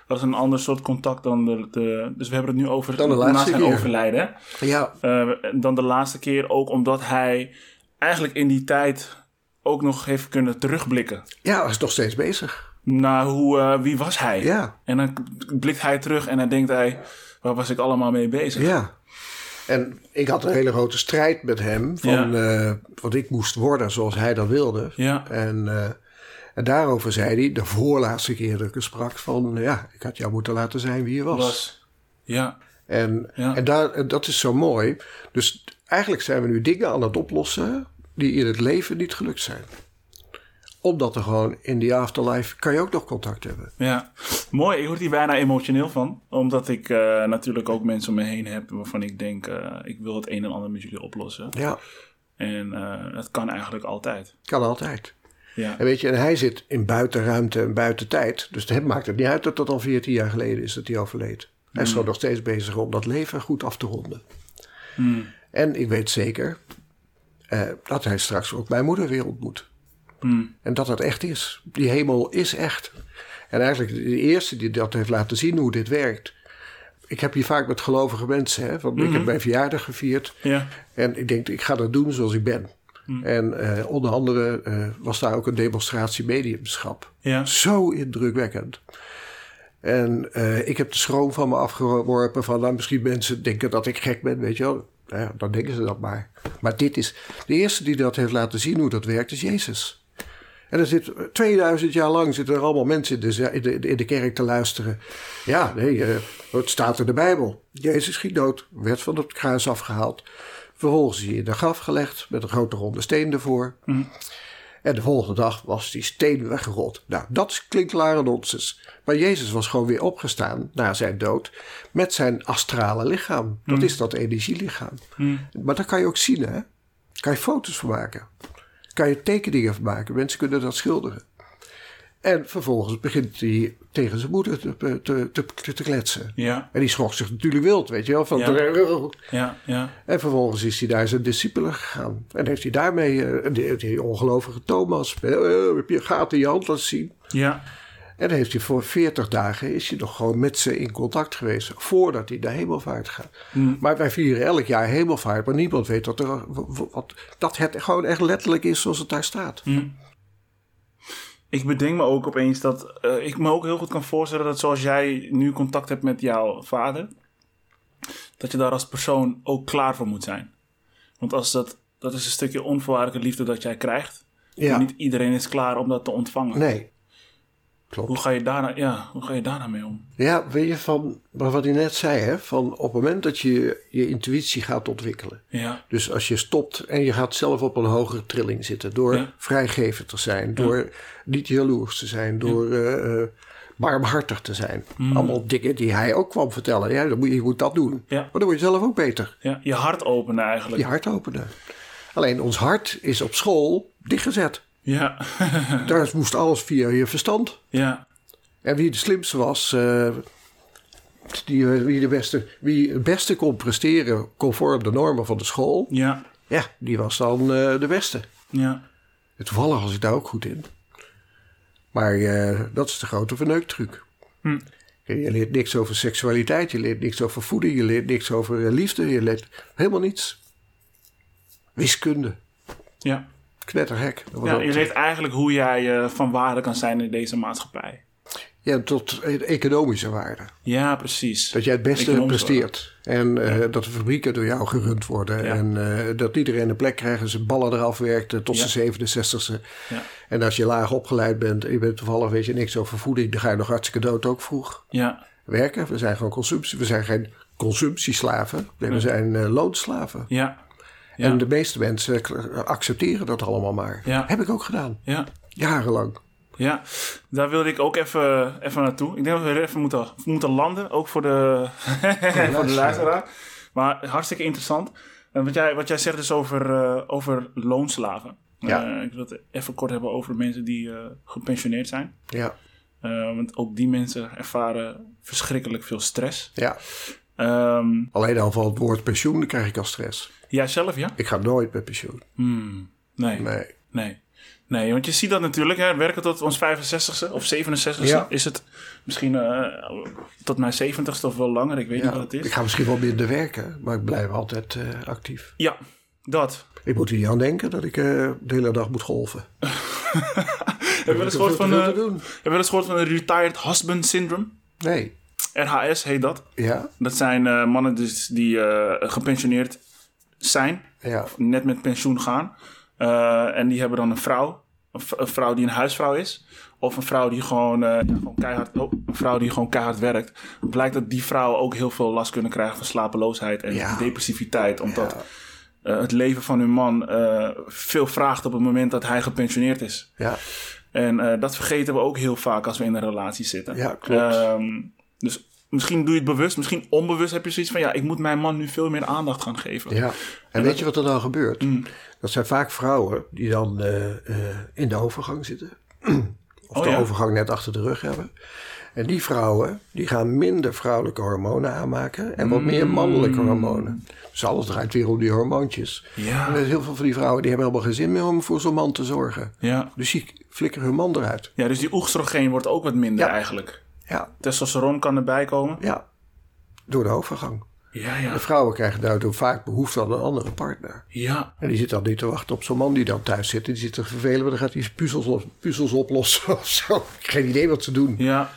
Dat is een ander soort contact dan de... de dus we hebben het nu over... Dan de na laatste zijn keer. overlijden. Ja, Eh, dan de laatste keer ook omdat hij... Eigenlijk in die tijd ook nog heeft kunnen terugblikken. ja, hij is nog steeds bezig. Naar hoe, eh, wie was hij? Ja. En dan blikt hij terug en dan denkt hij... Waar was ik allemaal mee bezig? Ja. En ik had een hele grote strijd met hem. Van, eh, want ik moest worden zoals hij dat wilde. Ja. En, en daarover zei hij, de voorlaatste keer dat ik er sprak, van ja, ik had jou moeten laten zijn wie je was. Was. Ja. En, Ja. en, daar, dat is zo mooi. Dus eigenlijk zijn we nu dingen aan het oplossen die in het leven niet gelukt zijn. Omdat er gewoon in die afterlife kan je ook nog contact hebben. Ja, mooi. Ik word hier bijna emotioneel van. Omdat ik eh, natuurlijk ook mensen om me heen heb waarvan ik denk... eh, ik wil het een en ander met jullie oplossen. Ja, En uh, het kan eigenlijk altijd. Kan altijd. Ja. En weet je, en hij zit in buitenruimte en buitentijd. Dus het maakt het niet uit dat dat al 14 jaar geleden is dat hij overleed. Hij is gewoon nog steeds bezig om dat leven goed af te ronden. Hmm. En ik weet zeker uh, dat hij straks ook mijn moeder weer ontmoet. Hmm. En dat dat echt is. Die hemel is echt. En eigenlijk de eerste die dat heeft laten zien hoe dit werkt. Ik heb hier vaak met gelovige mensen, hè, want ik heb mijn verjaardag gevierd. Ja. En ik denk, ik ga dat doen zoals ik ben. En uh, onder andere uh, was daar ook een demonstratie mediumschap. Ja. Zo indrukwekkend. En uh, ik heb de schroom van me afgeworpen van, nou, misschien mensen denken dat ik gek ben, weet je wel. Nou ja, dan denken ze dat maar. Maar dit is, de eerste die dat heeft laten zien hoe dat werkt, is Jezus. En er zit 2000 jaar lang zitten er allemaal mensen in de, in de, in de kerk te luisteren. Ja, nee, het staat in de Bijbel. Jezus ging dood, werd van het kruis afgehaald. Vervolgens is hij in de graf gelegd met een grote ronde steen ervoor. Mm. En de volgende dag was die steen weggerold. Nou, dat klinkt klare nonsens. Maar Jezus was gewoon weer opgestaan na zijn dood met zijn astrale lichaam. Dat Mm. is dat energielichaam. Mm. Maar dat kan je ook zien, hè? Kan je foto's van maken. Kan je tekeningen van maken. Mensen kunnen dat schilderen. En vervolgens begint hij tegen zijn moeder te, te, te, te kletsen. Ja. En die schrok zich natuurlijk wild, weet je wel. Van Ja. Ja. Ja. En vervolgens is hij naar zijn discipelen gegaan. En heeft hij daarmee, uh, die, die ongelovige Thomas, uh, heb je gaten in je hand laten zien. Ja. En heeft hij voor 40 dagen is hij nog gewoon met ze in contact geweest. Voordat hij naar hemelvaart gaat. Mm. Maar wij vieren elk jaar hemelvaart. Maar niemand weet dat, er, wat, dat het gewoon echt letterlijk is zoals het daar staat. Mm. Ik bedenk me ook opeens dat uh, ik me ook heel goed kan voorstellen dat zoals jij nu contact hebt met jouw vader, dat je daar als persoon ook klaar voor moet zijn. Want als dat, dat is een stukje onvoorwaardelijke liefde dat jij krijgt. Ja. Niet iedereen is klaar om dat te ontvangen. Nee. Klopt. Hoe ga je daarna, ja, hoe ga je daarna mee om? Ja, weet je van, wat hij net zei, hè, van op het moment dat je je intuïtie gaat ontwikkelen. Ja. Dus als je stopt en je gaat zelf op een hogere trilling zitten. Door Ja. vrijgevend te zijn, door niet jaloers te zijn, door eh, barmhartig te zijn. Mm. Allemaal dingen die hij ook kwam vertellen. Ja, dan moet je, je moet dat doen. Ja. Maar dan word je zelf ook beter. ja, je hart openen eigenlijk. Je hart openen. Alleen ons hart is op school dichtgezet. Ja. *laughs* Daar moest alles via je verstand. ja. En wie de slimste was, eh, die, wie, de beste, wie het beste kon presteren conform de normen van de school, Ja. ja, die was dan eh, de beste. Ja. Toevallig was ik daar ook goed in. Maar eh, dat is de grote verneuktruc. Hm. Je leert niks over seksualiteit, je leert niks over voeding, je leert niks over eh, liefde, je leert helemaal niets. Wiskunde, Ja. Knetterhek. Ja je leert eigenlijk hoe jij eh, van waarde kan zijn in deze maatschappij. ja, tot economische waarde. Ja, precies. Dat jij het beste presteert. En eh, dat de fabrieken door jou gerund worden. Ja. En eh, dat iedereen een plek krijgt en zijn ballen eraf werkt tot Ja. zijn 67ste. Ja. En als je laag opgeleid bent en je bent toevallig weet je niks over voeding, dan ga je nog hartstikke dood ook vroeg. Ja. Werken, we zijn gewoon consumptie. We zijn geen consumptieslaven. Nee, we zijn loonslaven. Ja. Ja. En de meeste mensen accepteren dat allemaal maar. Ja. Heb ik ook gedaan. Ja. Jarenlang. Ja, daar wilde ik ook even, even naartoe. Ik denk dat we even moeten, moeten landen, ook voor de, voor de *laughs* luisteraar. Maar hartstikke interessant. En wat, jij, wat jij zegt is over, eh, over loonslaven. Ja. Eh, ik wil het even kort hebben over mensen die eh, gepensioneerd zijn. Ja. Want ook die mensen ervaren verschrikkelijk veel stress. ja. Ehm Alleen al van het woord pensioen dan krijg ik al stress. jij zelf, ja? Ik ga nooit met pensioen. Hmm, nee. Nee. Nee. Nee, want je ziet dat natuurlijk, hè, werken tot ons 65ste of 67ste. Ja. Is het misschien eh, tot mijn 70ste of wel langer, ik weet niet wat het is. ik ga misschien wel minder werken, maar ik blijf altijd eh, actief. Ja, dat. Ik moet er niet aan denken dat ik eh, de hele dag moet golven. *laughs* Heb je wel eens gehoord van, heb je gehoord van een Retired Husband Syndrome? Nee. RHS heet dat. Ja? Dat zijn eh, mannen dus die eh, gepensioneerd zijn, Ja. net met pensioen gaan. Eh, en die hebben dan een vrouw. Een, een vrouw die een huisvrouw is. Of een vrouw die gewoon, ja, gewoon keihard, oh, een vrouw die gewoon keihard werkt. Blijkt dat die vrouwen ook heel veel last kunnen krijgen van slapeloosheid en Ja. depressiviteit. Omdat het leven van hun man veel vraagt op het moment dat hij gepensioneerd is. Ja. En dat vergeten we ook heel vaak als we in een relatie zitten. Ja, klopt. Ehm, dus misschien doe je het bewust, misschien onbewust heb je zoiets van... ja, ik moet mijn man nu veel meer aandacht gaan geven. Ja, en weet je wat er dan gebeurt? Dat zijn vaak vrouwen die dan eh, eh, in de overgang zitten. *clears throat* of Oh, de ja. overgang net achter de rug hebben. En die vrouwen die gaan minder vrouwelijke hormonen aanmaken en wat meer mannelijke hormonen. Dus alles draait weer om die hormoontjes. Ja. En heel veel van die vrouwen die hebben helemaal geen zin meer om voor zo'n man te zorgen. Ja. Dus die flikkeren hun man eruit. ja, dus die oestrogeen wordt ook wat minder Ja. eigenlijk. Ja, Testosteron kan erbij komen. ja. Door de overgang. Ja, ja. De vrouwen krijgen daardoor vaak behoefte aan een andere partner. Ja, En die zit dan niet te wachten op zo'n man die dan thuis zit. Die zit te vervelen, maar dan gaat hij puzzels, op- puzzels oplossen of zo. *laughs* Geen idee wat ze doen. ja.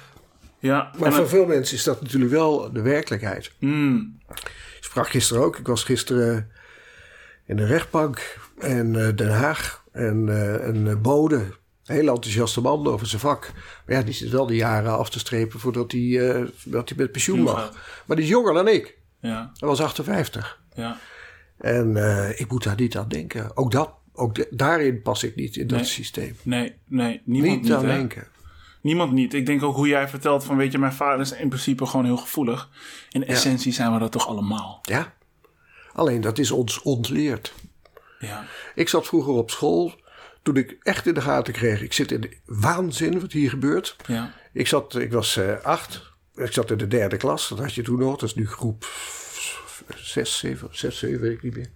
Ja. Maar En voor veel mensen is dat natuurlijk wel de werkelijkheid. Mm, Ik sprak gisteren ook. Ik was gisteren in de rechtbank in eh, Den Haag. En eh, een eh, bode, een heel enthousiaste man over zijn vak. Maar ja, die zit wel de jaren af te strepen voordat hij, eh, dat hij met pensioen mag. Maar die is jonger dan ik. ja, Hij was 58. ja. En eh, ik moet daar niet aan denken. Ook, dat, ook de- daarin pas ik niet in dat systeem. Nee, nee. Niemand Niet niet, aan hè? denken. Niemand niet. Ik denk ook hoe jij vertelt van, weet je, mijn vader is in principe gewoon heel gevoelig. In essentie zijn we dat toch allemaal. Ja. Alleen dat is ons ontleerd. Ja, Ik zat vroeger op school. Toen ik echt in de gaten kreeg. Ik zit in de waanzin wat hier gebeurt. ja, Ik, zat, ik was eh, acht. Ik zat in de derde klas. Dat had je toen nog. Dat is nu groep zes, zeven, zes, zeven, weet ik niet meer.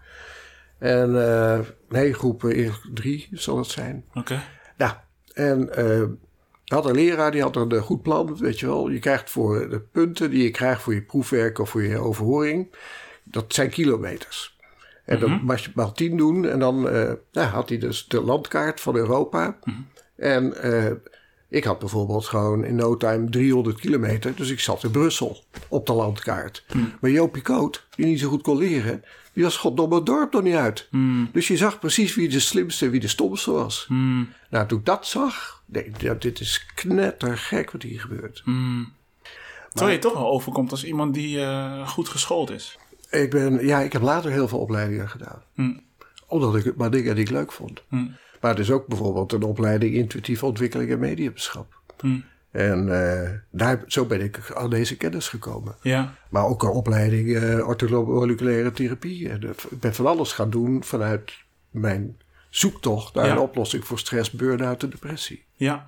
En eh, nee, groep eh, drie zal het zijn. oké. Nou, en eh had een leraar die had een goed plan, weet je wel. Je krijgt voor de punten die je krijgt voor je proefwerk of voor je overhoring, dat zijn kilometers. En dan mag je maar tien doen en dan nou, had hij dus de landkaart van Europa. En eh, ik had bijvoorbeeld gewoon in no time 300 kilometer, dus ik zat in Brussel op de landkaart. Maar Jopie Koot, die niet zo goed kon leren, die was goddomme het dorp nog niet uit. Dus je zag precies wie de slimste en wie de stomste was. Nou, toen ik dat zag, denk ik, ja, dit is knettergek wat hier gebeurt. Terwijl je toch wel overkomt als iemand die eh, goed geschoold is. Ik, ben, ja, ik heb later heel veel opleidingen gedaan. Omdat ik het maar dingen die ik leuk vond. Maar het is ook bijvoorbeeld een opleiding intuïtieve ontwikkeling en mediumschap. En eh, daar, zo ben ik aan deze kennis gekomen. Ja, Maar ook een opleiding uh, orthomoleculaire therapie. En, uh, ik ben van alles gaan doen vanuit mijn zoektocht naar Ja. een oplossing voor stress, burn-out en depressie. ja,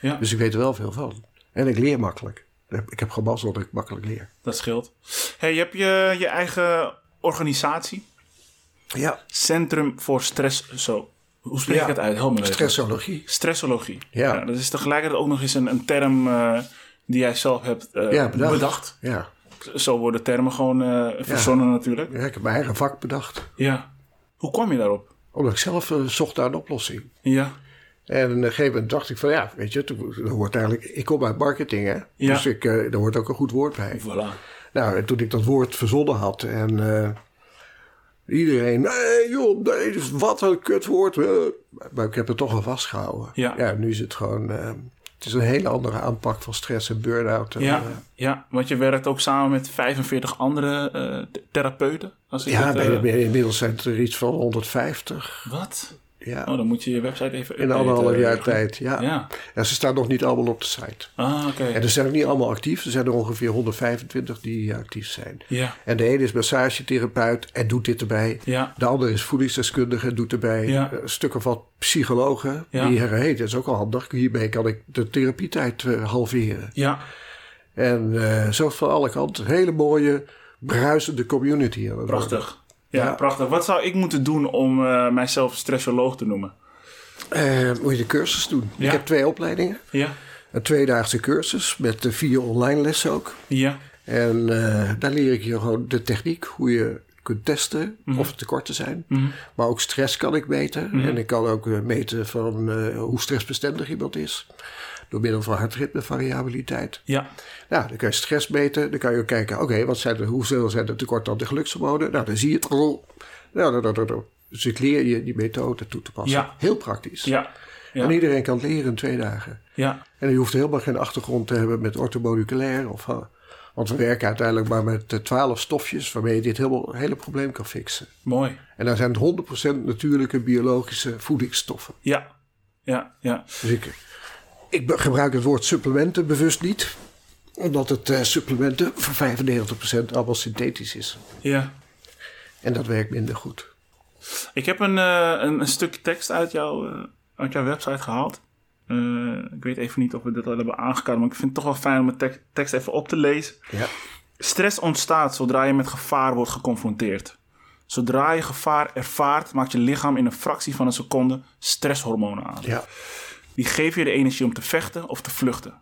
ja. Dus ik weet er wel veel van. En ik leer makkelijk. Ik heb gemazeld dat ik makkelijk leer. dat scheelt. Hey, je hebt je, je eigen organisatie. Ja, Centrum voor Stress. Zo. Hoe spreek Ja. ik het uit? Help me stressologie. Stressologie. Ja. Dat is tegelijkertijd ook nog eens een, een term eh, die jij zelf hebt eh, Ja, bedacht. bedacht. Ja. Zo worden termen gewoon eh, verzonnen natuurlijk. ja, ik heb mijn eigen vak bedacht. Ja. Hoe kwam je daarop? Omdat ik zelf zocht naar een oplossing. Ja. En op een gegeven moment dacht ik van ja, weet je, er hoort eigenlijk, ik kom uit marketing hè. Ja. Dus ik, eh, er hoort ook een goed woord bij. Voilà. Nou, en toen ik dat woord verzonnen had en eh, iedereen, nee joh, nee, wat een kutwoord. Maar ik heb het toch al vastgehouden. Ja. nu is het gewoon, eh, het is een hele andere aanpak van stress en burn-out. Ja, ja, want je werkt ook samen met 45 andere th- therapeuten. Als ik ja, het, eh, inmiddels zijn het er iets van 150. Wat? Ja, Oh, dan moet je je website even in updaten. anderhalf jaar tijd. Ja. Ja. En ze staan nog niet allemaal op de site. Ah, oké. En er zijn ook niet allemaal actief. Er zijn er ongeveer 125 die actief zijn. Ja. En de ene is massagetherapeut en doet dit erbij. Ja. De andere is voedingsdeskundige en doet erbij. Ja. Een stukken van psychologen. Ja. Die zeggen, hey, dat is ook al handig. Hiermee kan ik de therapietijd eh, halveren. Ja. En eh, zo van alle kanten. Hele mooie, bruisende community. Prachtig. Ja, Ja. prachtig. Wat zou ik moeten doen om eh, mijzelf stressoloog te noemen? Eh, moet je de cursus doen. Ja. Ik heb twee opleidingen. Ja. Een tweedaagse cursus met vier online lessen ook. Ja. En eh, daar leer ik je gewoon de techniek, hoe je kunt testen Mhm. of er tekorten zijn. Maar ook stress kan ik meten. Mhm. En ik kan ook meten van hoe stressbestendig iemand is. Door middel van hartritmevariabiliteit. Ja. Nou, dan kan je stress meten. Dan kan je ook kijken, oké, wat zijn de, hoeveel zijn de tekorten aan de gelukshormonen? Nou, dan zie je het. Nou, nou, nou, nou, nou. Dus ik leer je die methode toe te passen. Ja. Heel praktisch. Ja. En iedereen kan het leren in twee dagen. Ja. En je hoeft helemaal geen achtergrond te hebben met orthomoleculair. Of, eh, want we werken uiteindelijk maar met eh, twaalf stofjes waarmee je dit helemaal, hele probleem kan fixen. Mooi. En dan zijn het 100% natuurlijke biologische voedingsstoffen. Ja. Ja. Ja. Dus ik, ik gebruik het woord supplementen bewust niet. Omdat het eh, supplementen voor 95% allemaal synthetisch is. Ja. En dat werkt minder goed. Ik heb een, eh, een, een stukje tekst uit, jouw eh, uit jouw website gehaald. Eh, ik weet even niet of we dit al hebben aangekaart, maar ik vind het toch wel fijn om de tek- tekst even op te lezen. Ja. Stress ontstaat zodra je met gevaar wordt geconfronteerd. Zodra je gevaar ervaart, maakt je lichaam in een fractie van een seconde stresshormonen aan. Ja. Die geven je de energie om te vechten of te vluchten.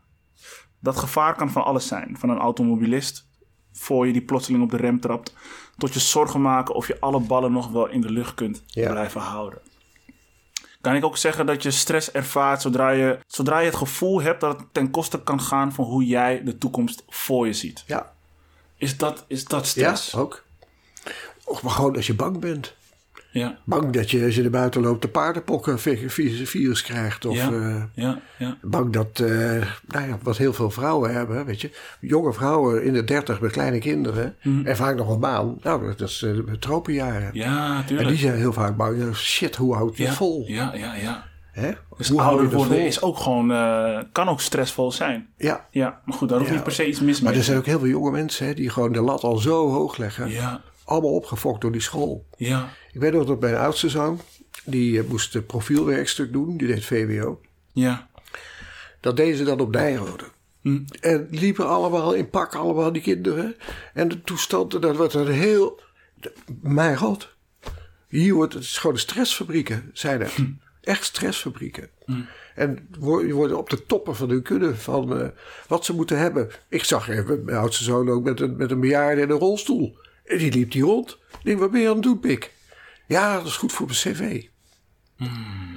Dat gevaar kan van alles zijn. Van een automobilist voor je die plotseling op de rem trapt. Tot je zorgen maken of je alle ballen nog wel in de lucht kunt Ja. blijven houden. Kan ik ook zeggen dat je stress ervaart zodra je, zodra je het gevoel hebt dat het ten koste kan gaan van hoe jij de toekomst voor je ziet. Ja. Is dat, is dat Ja, stress? ook. Of maar gewoon als je bang bent. Ja, Bang dat je als je naar buiten loopt de paardenpokken vi- vi- virus krijgt. Of Ja. eh, ja, ja. bang dat, eh, nou ja, wat heel veel vrouwen hebben, weet je. Jonge vrouwen in de dertig met kleine kinderen. En vaak nog een baan. Nou, dat is de tropenjaren. Ja, En tuurlijk. die zijn heel vaak bang. Shit, hoe houd je vol? Ja, ja, ja. Hè? Dus hoe ouder worden is ook gewoon, kan ook stressvol zijn. Ja, Ja, maar goed, daar hoeft Ja. niet per se iets mis maar mee. er zijn ook heel veel jonge mensen hè, die gewoon de lat al zo hoog leggen. Ja, Allemaal opgefokt door die school. ja, Ik weet nog dat mijn oudste zoon, die eh, moest een profielwerkstuk doen. Die deed VWO. ja. Dat deden ze dan op Nijrode. Hm. En liepen allemaal in pak, allemaal die kinderen. En de toestand, dat werd een heel... Mijn god. Hier wordt het is gewoon de stressfabrieken, zijn het. Echt stressfabrieken. En wo- je wordt op de toppen van hun kunnen van eh, wat ze moeten hebben. Ik zag even mijn oudste zoon ook met een, met een bejaarde in een rolstoel. En die liep die rond. Ik denk, wat ben je aan het doen, Pik? Ja, dat is goed voor mijn cv.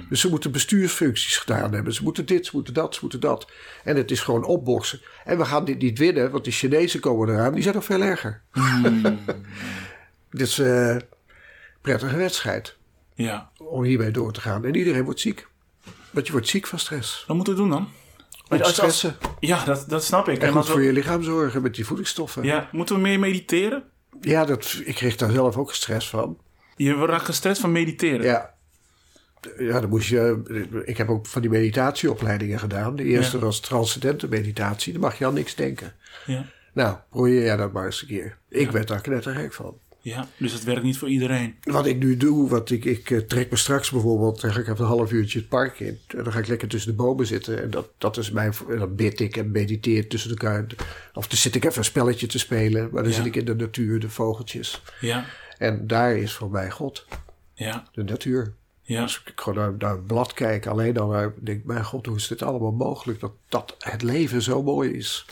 Dus ze moeten bestuursfuncties gedaan hebben. Ze moeten dit, ze moeten dat, ze moeten dat. En het is gewoon opboksen. En we gaan dit niet winnen, want die Chinezen komen eraan. Die zijn nog veel erger. *laughs* dit is eh, een prettige wedstrijd ja. om hiermee door te gaan. En iedereen wordt ziek. Want je wordt ziek van stress. Wat moeten we doen dan? Met als- als- stressen. Ja, dat, dat snap ik. En En goed als we- voor je lichaam zorgen met die voedingsstoffen. Ja, Ja, moeten we meer mediteren? dat, ik kreeg daar zelf ook stress van. Je raakt gestrest van mediteren. Ja. Ja, dan moest je. Ik heb ook van die meditatieopleidingen gedaan. De eerste Ja. was transcendente meditatie. Dan mag je aan niks denken. Ja. Nou, probeer jij dat maar eens een keer. Ik werd daar knettergek van. Ja, dus het werkt niet voor iedereen. Wat ik nu doe, wat ik, ik eh, trek me straks bijvoorbeeld, dan ga ik even een half uurtje het park in. En dan ga ik lekker tussen de bomen zitten. En dat, dat is mijn, en dan bid ik en mediteer tussen elkaar. Of dan zit ik even een spelletje te spelen. Maar dan Ja. zit ik in de natuur, de vogeltjes. Ja, En daar is voor mij God, ja, de natuur. ja. Als ik gewoon naar, naar een blad kijk, alleen dan denk ik, mijn god, hoe is dit allemaal mogelijk? Dat, dat het leven zo mooi is.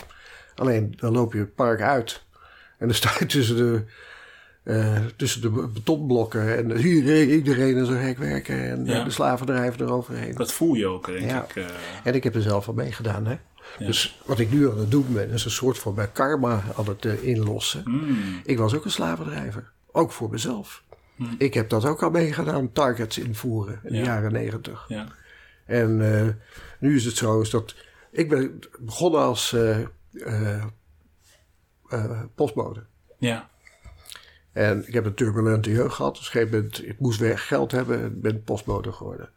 Alleen, dan loop je het park uit. En dan *laughs* sta je tussen de, eh, tussen de betonblokken. En iedereen, iedereen is er hek werken. En Ja. eh, de slavendrijven eroverheen. Dat voel je ook, denk Ja. ik. eh. En ik heb er zelf al meegedaan. Hè? Dus wat ik nu aan het doen ben, is een soort van mijn karma aan het inlossen. Mm. Ik was ook een slavendrijver. Ook voor mezelf. Hmm. Ik heb dat ook al meegedaan, targets invoeren in Ja. de jaren negentig. ja. En eh, nu is het zo is dat ik ben begonnen als eh, postbode. Ja, En ik heb een turbulente jeugd gehad. Dus op een gegeven moment, ik moest weer geld hebben en ben postbode geworden.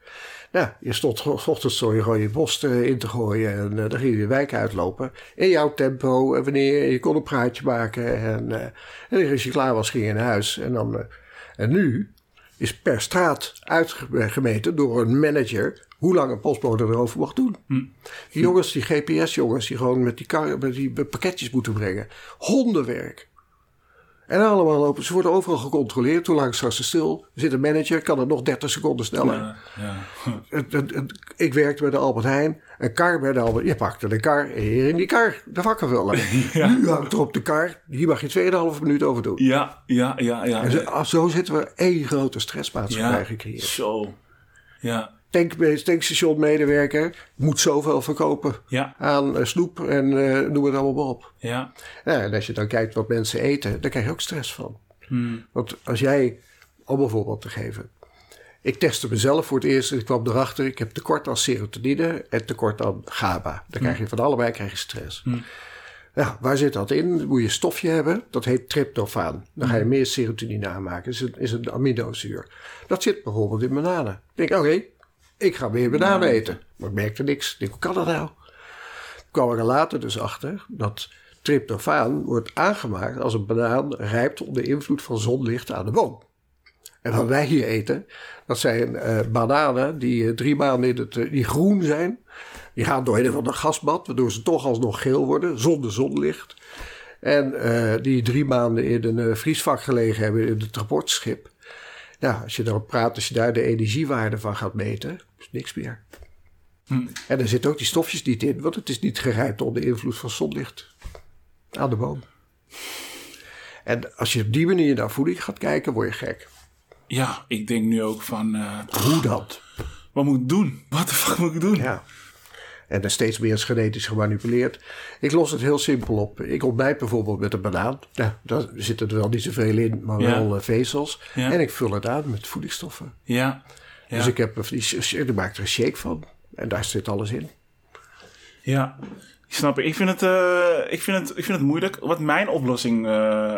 Nou, je stond s ochtends zo je gewoon je post eh, in te gooien en eh, dan ging je de wijk uitlopen. In jouw tempo en wanneer je kon een praatje maken. En, eh, en als je klaar was, ging je naar huis. En, dan, eh, en nu is per straat uitgemeten door een manager hoe lang een postbode erover mag doen. Die jongens, die GPS-jongens, die gewoon met die, kar, met die pakketjes moeten brengen. Hondenwerk. En allemaal lopen, ze worden overal gecontroleerd. Hoe lang staan ze stil? Zit een manager, kan het nog 30 seconden sneller. ja, ja. *laughs* Het- het- het- ik werkte bij de Albert Heijn. Een kar bij de Albert Je pakte de kar hier in die kar de vakkenvuller. *laughs* Nu hangt er op de kar. Hier mag je 2,5 minuut over doen. Ja, ja, ja, ja. En zo, zo zitten we één grote stressmaatschappij ja. gecreëerd. Zo. Ja, Tank, tankstationmedewerker moet zoveel verkopen ja, aan eh, snoep en eh, noem het allemaal maar op. ja. Ja, en als je dan kijkt wat mensen eten, daar krijg je ook stress van. Hmm. Want als jij, om een voorbeeld te geven. Ik testte mezelf voor het eerst en ik kwam erachter. Ik heb tekort aan serotonine en tekort aan GABA. Dan krijg je van allebei krijg je stress. Ja, waar zit dat in? Dan moet je een stofje hebben. Dat heet tryptofaan. Dan ga je meer serotonine aanmaken. Dat is een, is een aminozuur. Dat zit bijvoorbeeld in bananen. Ik denk, oké, ik ga meer bananen eten. Maar ik merkte niks. Ik hoe kan dat nou? kwam ik er later dus achter dat tryptofaan wordt aangemaakt als een banaan rijpt onder invloed van zonlicht aan de boom. En wat wij hier eten, dat zijn eh, bananen die eh, drie maanden in het, eh, die groen zijn. Die gaan door een van de gasbad, waardoor ze toch alsnog geel worden, zonder zonlicht. En die drie maanden in een vriesvak gelegen hebben in het transportschip. Nou, als je daarop praat, als je daar de energiewaarde van gaat meten, niks meer. Hm. En er zitten ook die stofjes niet in, want het is niet gerijpt onder invloed van zonlicht aan de boom. En als je op die manier naar voeding gaat kijken, word je gek. Ja, ik denk nu ook van, eh, Hoe dat? wat moet ik doen? Wat de fuck moet ik doen? Ja. En er steeds meer is genetisch gemanipuleerd. Ik los het heel simpel op. Ik ontbijt bijvoorbeeld met een banaan. Nou, daar zitten er wel niet zoveel in, maar Ja. wel eh, vezels. Ja. En ik vul het aan met voedingsstoffen. Ja, ja, Dus ik, heb, een- die- ik maak er een shake van. En daar zit alles in. ja. Ik snap het. Ik vind het, eh, ik vind het, ik vind het moeilijk. Wat mijn oplossing eh,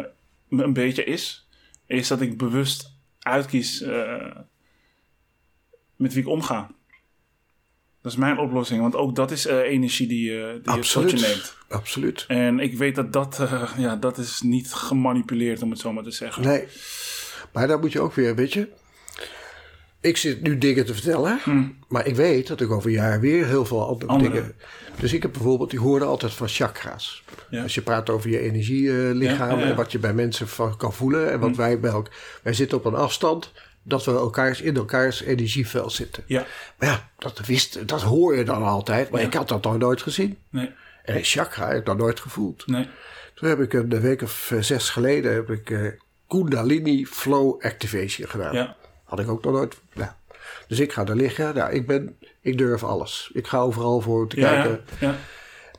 een beetje is, is dat ik bewust uitkies eh, met wie ik omga. Dat is mijn oplossing, want ook dat is energie die, die je tot je neemt. Absoluut. En ik weet dat dat, ja, dat is niet gemanipuleerd, om het zo maar te zeggen. Nee. Maar daar moet je ook weer, weet je. Ik zit nu dingen te vertellen. Maar ik weet dat ik over een jaar weer heel veel andere, Andere. dingen... Dus ik heb bijvoorbeeld, die hoorde altijd van chakra's. Ja. Als je praat over je energielichaam Ja, ja, ja. en wat je bij mensen van kan voelen. En wat wij bij elk... Wij zitten op een afstand dat we elkaars, in elkaars energieveld zitten. Ja, Maar ja, dat, wist, dat hoor je dan altijd. Maar ik had dat nog nooit gezien. nee, En een chakra heb ik nog nooit gevoeld. nee. Toen heb ik een week of eh, zes geleden heb ik eh, Kundalini Flow Activation gedaan. Ja, Had ik ook nog nooit. Nou, dus ik ga er liggen. Nou, ik, ben, ik durf alles. Ik ga overal voor te ja, kijken. ja,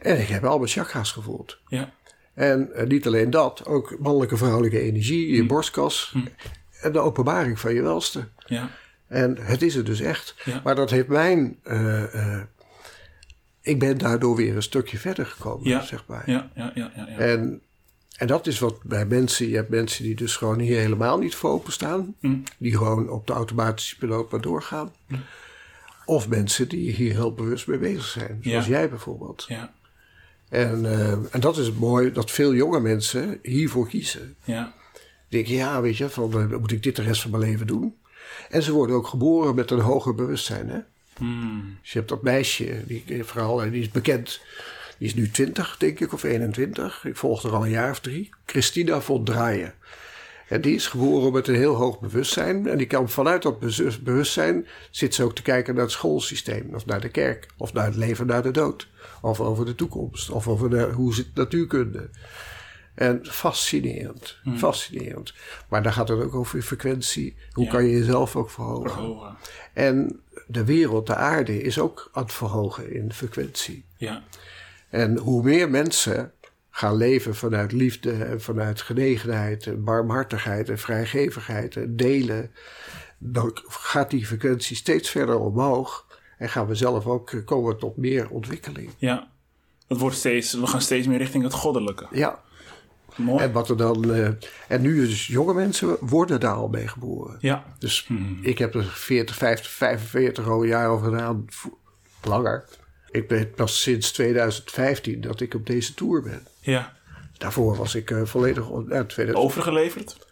En ik heb al mijn chakra's gevoeld. ja. En eh, niet alleen dat, ook mannelijke vrouwelijke energie, Hm. je borstkas. En de openbaring van je welste. ja. En het is er dus echt. Ja. Maar dat heeft mijn. eh, eh, ik ben daardoor weer een stukje verder gekomen, Ja. zeg maar. Ja, ja, ja, ja, ja. En, en dat is wat bij mensen. Je hebt mensen die dus gewoon hier helemaal niet voor openstaan. Mm. Die gewoon op de automatische piloot maar doorgaan. Of mensen die hier heel bewust mee bezig zijn. Zoals Ja. jij bijvoorbeeld. ja, En, eh, en dat is het mooi dat veel jonge mensen hiervoor kiezen. ja, Die denken, ja, weet je, van, eh, moet ik dit de rest van mijn leven doen. En ze worden ook geboren met een hoger bewustzijn. Hè? Hmm. Dus je hebt dat meisje, die vooral, die is bekend. Die is nu 20, denk ik, of 21. Ik volg er al een jaar of drie. Christina von Draaien. En die is geboren met een heel hoog bewustzijn. En die kan vanuit dat bewustzijn zit ze ook te kijken naar het schoolsysteem. Of naar de kerk. Of naar het leven na de dood. Of over de toekomst. Of over de, hoe zit natuurkunde. En fascinerend. Fascinerend. Maar daar gaat het ook over frequentie. Hoe Ja. kan je jezelf ook verhogen. verhogen. En de wereld, de aarde, is ook aan het verhogen in frequentie. Ja, En hoe meer mensen gaan leven vanuit liefde en vanuit genegenheid en barmhartigheid en vrijgevigheid en delen, dan gaat die frequentie steeds verder omhoog. En gaan we zelf ook komen tot meer ontwikkeling. ja. Het wordt steeds, we gaan steeds meer richting het goddelijke. Ja, Mooi. en wat er dan. eh, en nu dus jonge mensen worden daar al mee geboren. Ja, Dus ik heb er 40, 50, 45 al jaar over gedaan. Langer. Ik ben pas sinds 2015 dat ik op deze tour ben. ja. Daarvoor was ik eh, volledig... on- Ja, 2000, Overgeleverd?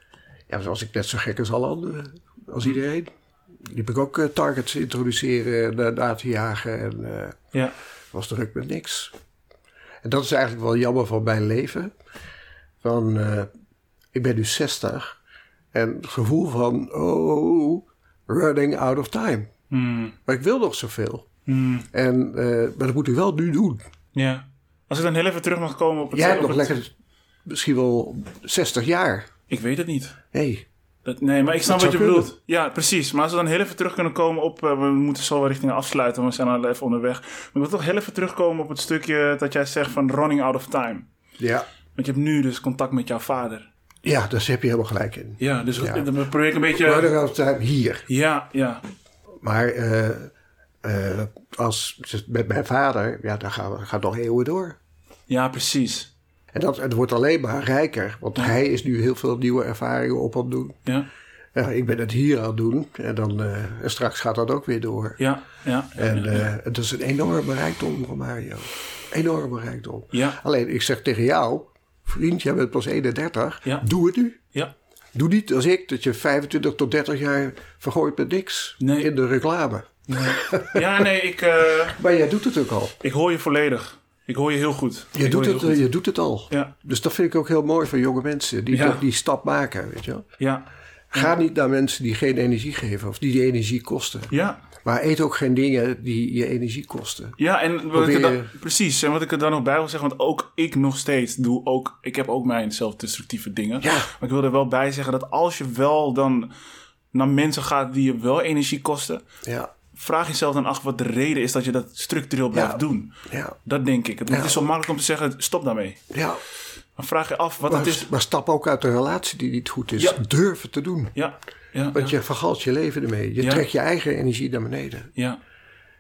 ja, dan was ik net zo gek als alle anderen. Als iedereen. Liep ik ook eh, targets introduceren en uh, na te jagen. En eh, Ja, was druk met niks. En dat is eigenlijk wel jammer van mijn leven. Van, eh, ik ben nu 60. En het gevoel van, oh, running out of time. Hmm. Maar ik wil nog zoveel. Hmm. En, eh, maar dat moet ik wel nu doen. ja. Als ik dan heel even terug mag komen op het... Jij hebt nog het- lekker misschien wel 60 jaar. Ik weet het niet. Nee, Dat, nee, maar ik snap wat je zou bedoelt. Ja, precies. Maar als we dan heel even terug kunnen komen op... eh, we moeten zo wel richting afsluiten, we zijn al even onderweg. Maar ik wil toch heel even terugkomen op het stukje dat jij zegt van running out of time. ja. Want je hebt nu dus contact met jouw vader. Ja, daar heb je helemaal gelijk in. Ja, dus Ja. dan probeer ik een beetje... Running out of time hier. Ja, ja. Maar eh, eh, als, met mijn vader, ja, daar gaan we, gaat nog eeuwen door. Ja, precies. En dat, het wordt alleen maar rijker, want hij is nu heel veel nieuwe ervaringen op aan het doen. Ja, Ja, ik ben het hier aan het doen en, dan, eh, en straks gaat dat ook weer door. ja, ja. En eh, het is een enorme rijkdom van Mario. Enorme rijkdom. Ja. Alleen, ik zeg tegen jou, vriend, jij bent pas 31, Ja. doe het nu. Ja. Doe niet als ik, dat je 25 tot 30 jaar vergooit met niks Nee. in de reclame. Ja, nee, ik, eh, Maar jij doet het ook al. ik hoor je volledig. Ik hoor je heel goed. Je Ik doet het, je doet het al. Ja, Dus dat vind ik ook heel mooi van jonge mensen die Ja. die stap maken. Weet je wel. ja, Ga niet naar mensen die geen energie geven of die die energie kosten. ja. Maar eet ook geen dingen die je energie kosten. Ja, en wat ik er dan, precies. En wat ik er dan nog bij wil zeggen, want ook ik nog steeds doe ook, ik heb ook mijn zelfdestructieve dingen. Ja. Maar ik wil er wel bij zeggen dat als je wel dan naar mensen gaat die je wel energie kosten, Ja, vraag jezelf dan af wat de reden is dat je dat structureel blijft Ja. doen. ja, Dat denk ik. Het Ja. is zo makkelijk om te zeggen, stop daarmee. ja. Dan vraag je af wat Maar, het is. maar stap ook uit een relatie die niet goed is. Het te doen. Ja, ja, Want je vergalt je leven ermee. Je trekt je eigen energie naar beneden. ja.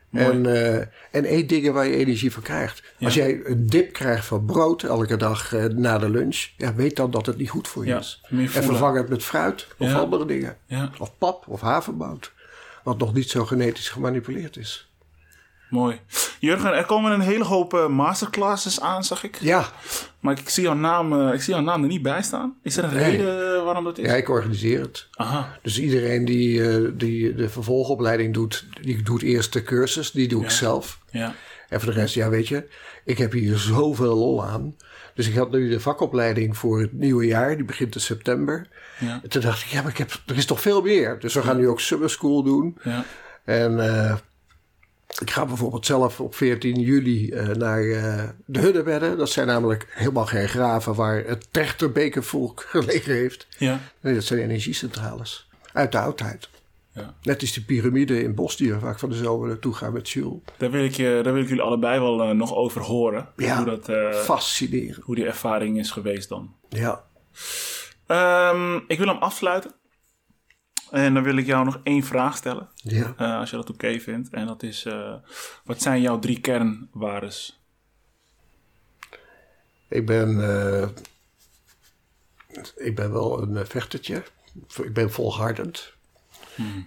Mooi. En, eh, en eet dingen waar je energie van krijgt. Als jij een dip krijgt van brood elke dag eh, na de lunch, ja, weet dan dat het niet goed voor je is. En vervang het met fruit of andere dingen. Ja. Of pap of havermout. Wat nog niet zo genetisch gemanipuleerd is. Mooi. Jurgen, er komen een hele hoop eh, masterclasses aan, zag ik. Ja, Maar ik zie, jouw naam, eh, ik zie jouw naam er niet bij staan. Is er een Nee. reden eh, waarom dat is? ja ik organiseer het. Aha. Dus iedereen die, die de vervolgopleiding doet, die doet eerst de cursus. Die doe ik zelf. Ja. En voor de rest, ja, weet je, ik heb hier zoveel lol aan. Dus ik had nu de vakopleiding voor het nieuwe jaar, die begint in september. Ja. En toen dacht ik, ja, maar ik heb, er is toch veel meer. Dus we gaan nu ook summer school doen. Ja. En eh, ik ga bijvoorbeeld zelf op 14 juli eh, naar eh, de Hunnebedden. Dat zijn namelijk helemaal geen graven waar het trechterbekervolk *laughs* gelegen heeft. Ja. Nee, dat zijn energiecentrales. Uit de oudheid. Ja. Net als die piramide in Bosnië, waar ik van de zomer naartoe ga met Jules. Daar, wil ik je, daar wil ik jullie allebei wel nog over horen. Ja. Hoe, dat, Fascinerend. hoe die ervaring is geweest dan. Ja. Ehm, ik wil hem afsluiten. En dan wil ik jou nog één vraag stellen. Ja. eh, als je dat oké vindt. En dat is, eh, wat zijn jouw drie kernwaardes? Ik ben, eh, ik ben wel een vechtertje. Ik ben volhardend.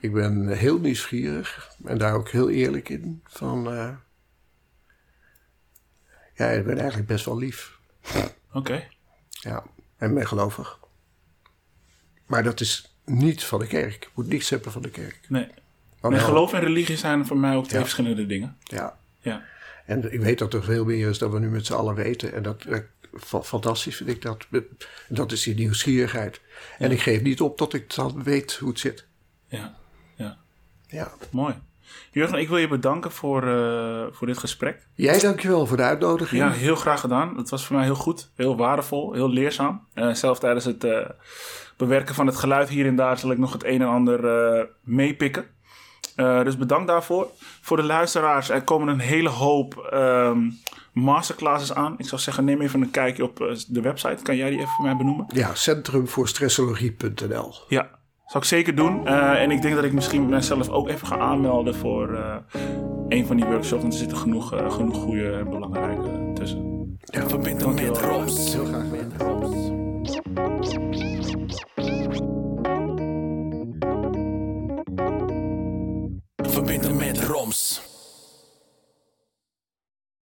Ik ben heel nieuwsgierig en daar ook heel eerlijk in. Van, ja, ik ben eigenlijk best wel lief. Oké. Ja, en ben gelovig. Maar dat is niet van de kerk. Moet niks hebben van de kerk. Nee. Wel- Geloof en religie zijn voor mij ook twee Ja. verschillende dingen. Ja. Ja. En ik weet dat er veel meer is dan we nu met z'n allen weten. En dat fa- fantastisch vind ik dat. Dat is die nieuwsgierigheid. En ik geef niet op tot ik dan weet hoe het zit. Ja. Ja. Ja. Mooi. Jurgen, ik wil je bedanken voor, eh, voor dit gesprek. Jij dankjewel voor de uitnodiging. Ja, heel graag gedaan. Het was voor mij heel goed, heel waardevol, heel leerzaam. Eh, zelf tijdens het eh, bewerken van het geluid hier en daar zal ik nog het een en ander eh, meepikken. Eh, dus bedankt daarvoor. Voor de luisteraars, er komen een hele hoop ehm, masterclasses aan. Ik zou zeggen, neem even een kijkje op eh, de website. Kan jij die even voor mij benoemen? Ja, centrumvoorstressologie.nl. Ja, zou ik zeker doen. Eh, en ik denk dat ik misschien mezelf ook even ga aanmelden voor eh, een van die workshops. Want er zitten genoeg, genoeg goede en belangrijke tussen. Ja, Verbind hem met Roos. heel graag. Holmes.